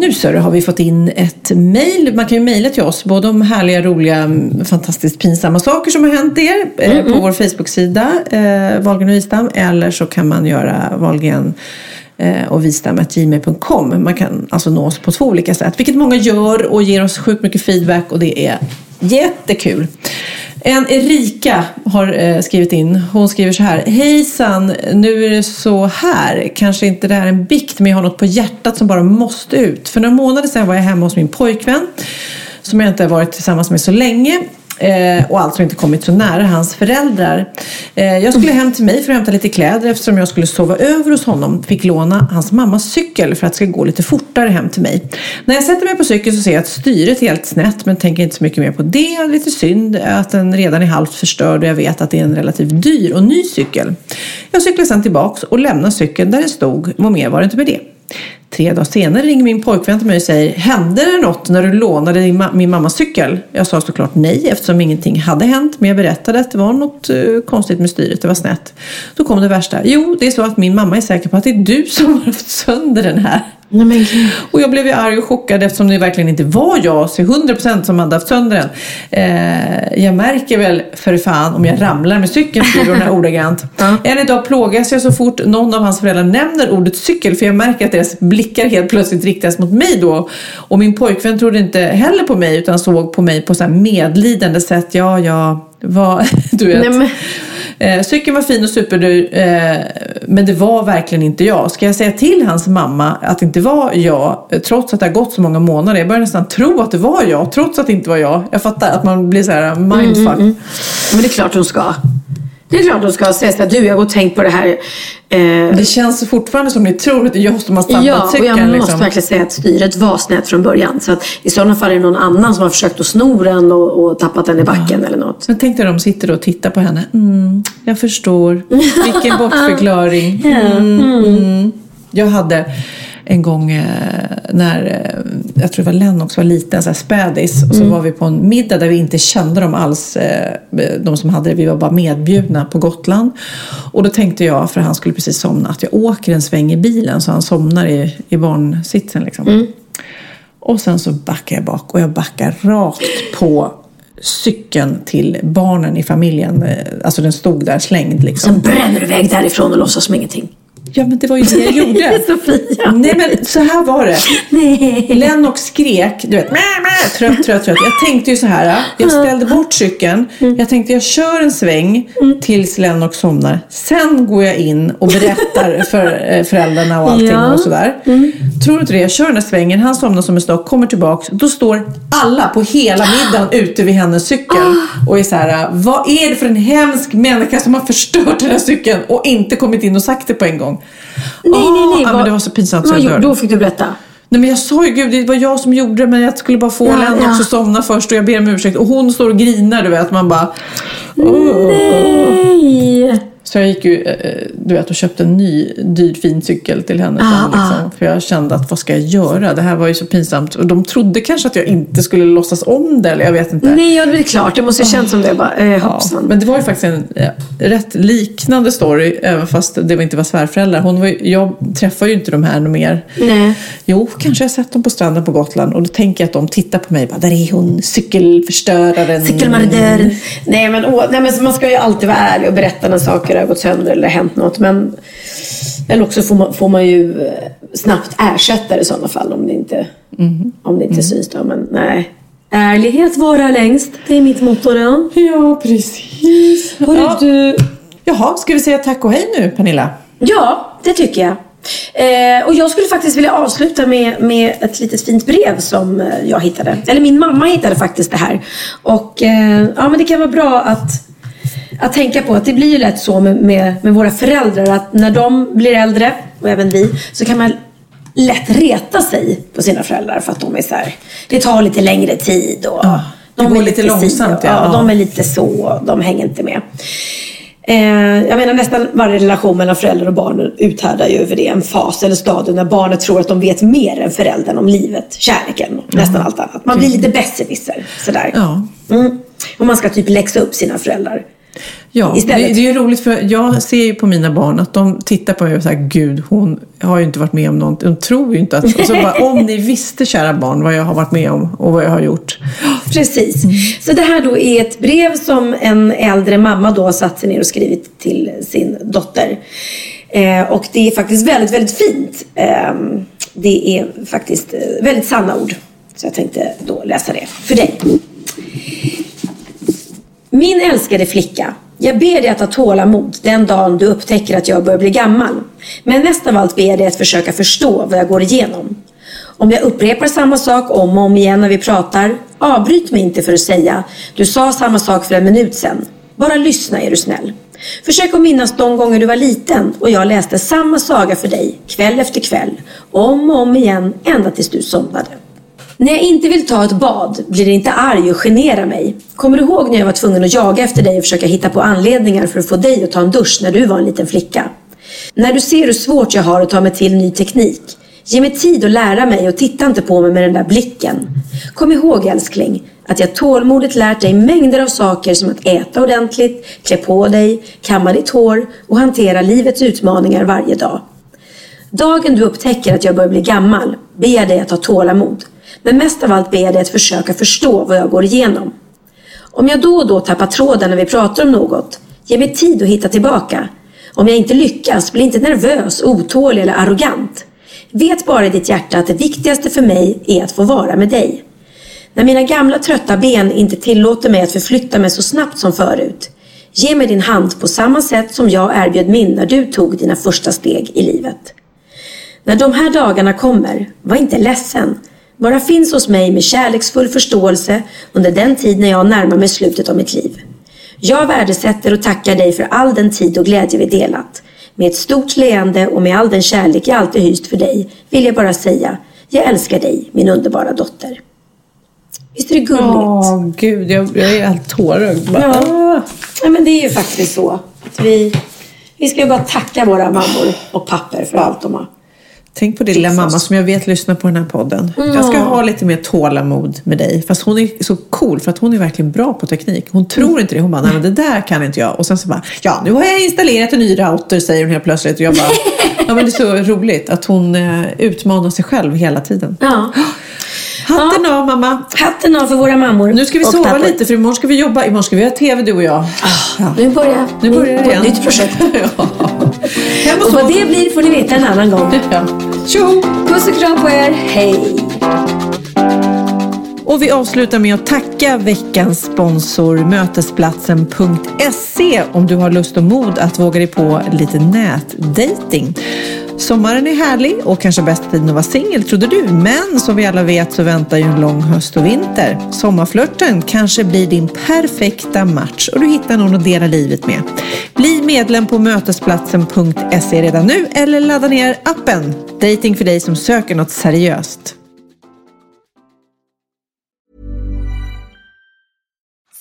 Nu så har vi fått in ett mejl. Man kan ju mejla till oss både om härliga, roliga, fantastiskt pinsamma saker som har hänt er eh, på vår Facebook-sida eh, Wahlgren och Wistam eller så kan man göra Wahlgren eh, och vistam.gmail.com. Man kan alltså nå oss på två olika sätt, vilket många gör och ger oss sjukt mycket feedback och det är jättekul. En Erika har eh, skrivit in. Hon skriver så här. Hejsan, nu är det så här. Kanske inte det här är en bikt, men jag har något på hjärtat som bara måste ut. För några månader sedan var jag hemma hos min pojkvän som jag inte har varit tillsammans med så länge eh, och alltså inte kommit så nära hans föräldrar. Eh, jag skulle hem till mig för att hämta lite kläder eftersom jag skulle sova över hos honom. Fick låna hans mammas cykel för att det ska gå lite fortare hem till mig. När jag sätter mig på cykeln så ser jag att styret är helt snett men tänker inte så mycket mer på det. Lite synd att den redan är halvt förstörd och jag vet att det är en relativt dyr och ny cykel. Jag cyklar sedan tillbaks och lämnar cykeln där den stod Vad mer var det inte med det. Tre dagar senare ringer min pojkvän till mig och säger Hände det något när du lånade din ma- min mammas cykel? Jag sa såklart nej eftersom ingenting hade hänt men jag berättade att det var något eh, konstigt med styret, det var snett. Då kom det värsta. Jo, det är så att min mamma är säker på att det är du som har haft sönder den här. Och jag blev ju arg och chockad eftersom det verkligen inte var jag, så 100% som hade haft sönder den. Eh, jag märker väl för fan om jag ramlar med cykeln, skriver hon ordagrant. Än idag plågas jag så fort någon av hans föräldrar nämner ordet cykel för jag märker att deras blickar helt plötsligt riktas mot mig då. Och min pojkvän trodde inte heller på mig utan såg på mig på så här medlidande sätt. Ja, ja, vad, du vet. Nej, men- Eh, cykeln var fin och superdyr, eh, men det var verkligen inte jag. Ska jag säga till hans mamma att det inte var jag, trots att det har gått så många månader? Jag börjar nästan tro att det var jag, trots att det inte var jag. Jag fattar att man blir så här mindfuck. Mm, mm. Men det är klart hon ska. Det är klart hon ska säga så här, du jag har gått och tänkt på det här. Eh, Det känns fortfarande som ni tror att det är jag som har stampat Ja, och jag måste liksom. verkligen säga att styret var snett från början. Så att i sådana fall är det någon annan som har försökt att sno den och, och tappat den i backen eller något. Men tänk dig de sitter och tittar på henne. Mm, jag förstår. Vilken bortförklaring. Mm, mm. Jag hade en gång eh, när, eh, jag tror det var Lennox var liten, så spädis. Och så Mm. var vi på en middag där vi inte kände dem alls, eh, de som hade det. Vi var bara medbjudna på Gotland. Och då tänkte jag, för han skulle precis somna, att jag åker en sväng i bilen så han somnar i, i barnsitsen. Liksom. Mm. Och sen så backar jag bak och jag backar rakt på cykeln till barnen i familjen. Alltså den stod där slängd liksom. Sen bränner du iväg därifrån och låtsas som ingenting. Ja men det var ju det jag gjorde. Sofia. Nej men så här var det. Nej. Lennox skrek, du vet, trött, trött, trött. Jag tänkte ju så här. Jag ställde bort cykeln. Jag tänkte jag kör en sväng tills Lennox somnar. Sen går jag in och berättar för eh, föräldrarna och allting Ja. och sådär. Tror du inte det? Jag kör den här svängen. Han somnar som en stock, kommer tillbaks. Då står alla på hela middagen ute vid hennes cykel och är så här. Vad är det för en hemsk människa som har förstört den här cykeln och inte kommit in och sagt det på en gång? Nej, nej, nej. ja, men vad- det var så pinsamt så jag gjorde-. Då fick du berätta. Nej men jag sa ju gud, det var jag som gjorde det men jag skulle bara få Ja, Lennox ja. att somna först och jag ber om ursäkt. Och hon står och grinar du vet. Man bara... Nej! Så jag gick ju, eh, du vet, och köpte en ny dyr fin cykel till henne. Ah, liksom, för jag kände att vad ska jag göra? Det här var ju så pinsamt. Och de trodde kanske att jag inte skulle låtsas om det, eller jag vet inte. Nej, ja, det är klart. Det måste ju känns som det. Bara, eh, hoppsan. Men det var ju faktiskt en eh, rätt liknande story, även fast det inte var svärföräldrar. Hon var jag träffar ju inte de här mer. Nej. Jo, kanske jag sett dem på stranden på Gotland och då tänker jag att de tittar på mig. Bara, där är hon, cykelförstöraren. Cykelmarodören. Nej men, åh, nej men man ska ju alltid vara ärlig och berätta när saker har gått sönder eller hänt något. Men, eller också får man, får man ju eh, snabbt ersätta det i sådana fall om det inte, om det inte syns. Då. Men nej. Ärlighet vara längst. Det är mitt motto då. Ja, precis. Hörru, Ja. du, Jaha, ska vi säga tack och hej nu, Pernilla? Ja, det tycker jag. Eh, och jag skulle faktiskt vilja avsluta med, med ett litet fint brev som eh, jag hittade. Eller min mamma hittade faktiskt det här. Och eh, ja, men det kan vara bra att, att tänka på att det blir ju lätt så med, med, med våra föräldrar att när de blir äldre, och även vi, så kan man lätt reta sig på sina föräldrar för att de är så här, det tar lite längre tid och det de går lite och- långsamt, ja. ja. De är lite så, de hänger inte med. Eh, jag menar nästan varje relation mellan förälder och barn uthärdar ju över det en fas eller stadium när barnet tror att de vet mer än föräldern om livet, kärleken och nästan allt annat. Man blir lite besserwisser sådär. Ja. Mm. Och man ska typ läxa upp sina föräldrar. Ja, det, det är ju roligt för jag ser ju på mina barn att de tittar på mig och säger Gud, hon har ju inte varit med om någonting. De tror ju inte att... Och så bara, om ni visste, kära barn, vad jag har varit med om och vad jag har gjort. Precis. Så det här då är ett brev som en äldre mamma då har satt sig ner och skrivit till sin dotter. Eh, och det är faktiskt väldigt, väldigt fint. Eh, det är faktiskt eh, väldigt sanna ord. Så jag tänkte då läsa det för dig. Min älskade flicka. Jag ber dig att ha tålamod den dagen du upptäcker att jag börjar bli gammal. Men mest av allt ber jag dig att försöka förstå vad jag går igenom. Om jag upprepar samma sak om och om igen när vi pratar, avbryt mig inte för att säga du sa samma sak för en minut sedan. Bara lyssna är du snäll. Försök att minnas de gånger du var liten och jag läste samma saga för dig kväll efter kväll, om och om igen ända tills du somnade. När jag inte vill ta ett bad blir det inte arg och generar mig. Kommer du ihåg när jag var tvungen att jaga efter dig och försöka hitta på anledningar för att få dig att ta en dusch när du var en liten flicka? När du ser hur svårt jag har att ta mig till ny teknik. Ge mig tid att lära mig och titta inte på mig med den där blicken. Kom ihåg älskling, att jag tålmodigt lärt dig mängder av saker som att äta ordentligt, klä på dig, kamma ditt hår och hantera livets utmaningar varje dag. Dagen du upptäcker att jag börjar bli gammal ber jag dig att ha tålamod. Men mest av allt ber jag dig att försöka förstå vad jag går igenom. Om jag då och då tappar tråden när vi pratar om något, ge mig tid att hitta tillbaka. Om jag inte lyckas, bli inte nervös, otålig eller arrogant. Vet bara i ditt hjärta att det viktigaste för mig är att få vara med dig. När mina gamla trötta ben inte tillåter mig att förflytta mig så snabbt som förut. Ge mig din hand på samma sätt som jag erbjöd min när du tog dina första steg i livet. När de här dagarna kommer, var inte ledsen. Bara finns hos mig med kärleksfull förståelse under den tid när jag närmar mig slutet av mitt liv. Jag värdesätter och tackar dig för all den tid och glädje vi delat. Med ett stort leende och med all den kärlek jag alltid hyst för dig vill jag bara säga, jag älskar dig, min underbara dotter. Visst är det gulligt? Åh, gud, jag, jag är helt tårögd. Bara, Ja. ja, men det är ju faktiskt så. Att vi, vi ska ju bara tacka våra mammor och papper för allt de har. Tänk på din lilla mamma som jag vet lyssnar på den här podden. Jag ska ha lite mer tålamod med dig. Fast hon är så cool för att hon är verkligen bra på teknik. Hon tror inte det. Hon bara, nej men det där kan inte jag. Och sen så bara, ja nu har jag installerat en ny router säger hon helt plötsligt. Och jag bara, ja men det är så roligt att hon eh, utmanar sig själv hela tiden. Ja. Hatten av mamma. Hatten av för våra mammor. Nu ska vi sova tappar. lite för imorgon ska vi jobba. Imorgon ska vi ha tv du och jag. Ja. Nu börjar, Nu börjar det igen. nytt projekt. ja. Och Och vad det blir får ni veta en annan gång. Ja. Tjo! Puss och kram på er. Hej! Och vi avslutar med att tacka veckans sponsor Mötesplatsen.se om du har lust och mod att våga dig på lite nätdating. Sommaren är härlig och kanske bästa tiden att vara singel trodde du. Men som vi alla vet så väntar ju en lång höst och vinter. Sommarflörten kanske blir din perfekta match och du hittar någon att dela livet med. Bli medlem på Mötesplatsen.se redan nu eller ladda ner appen. Dating för dig som söker något seriöst.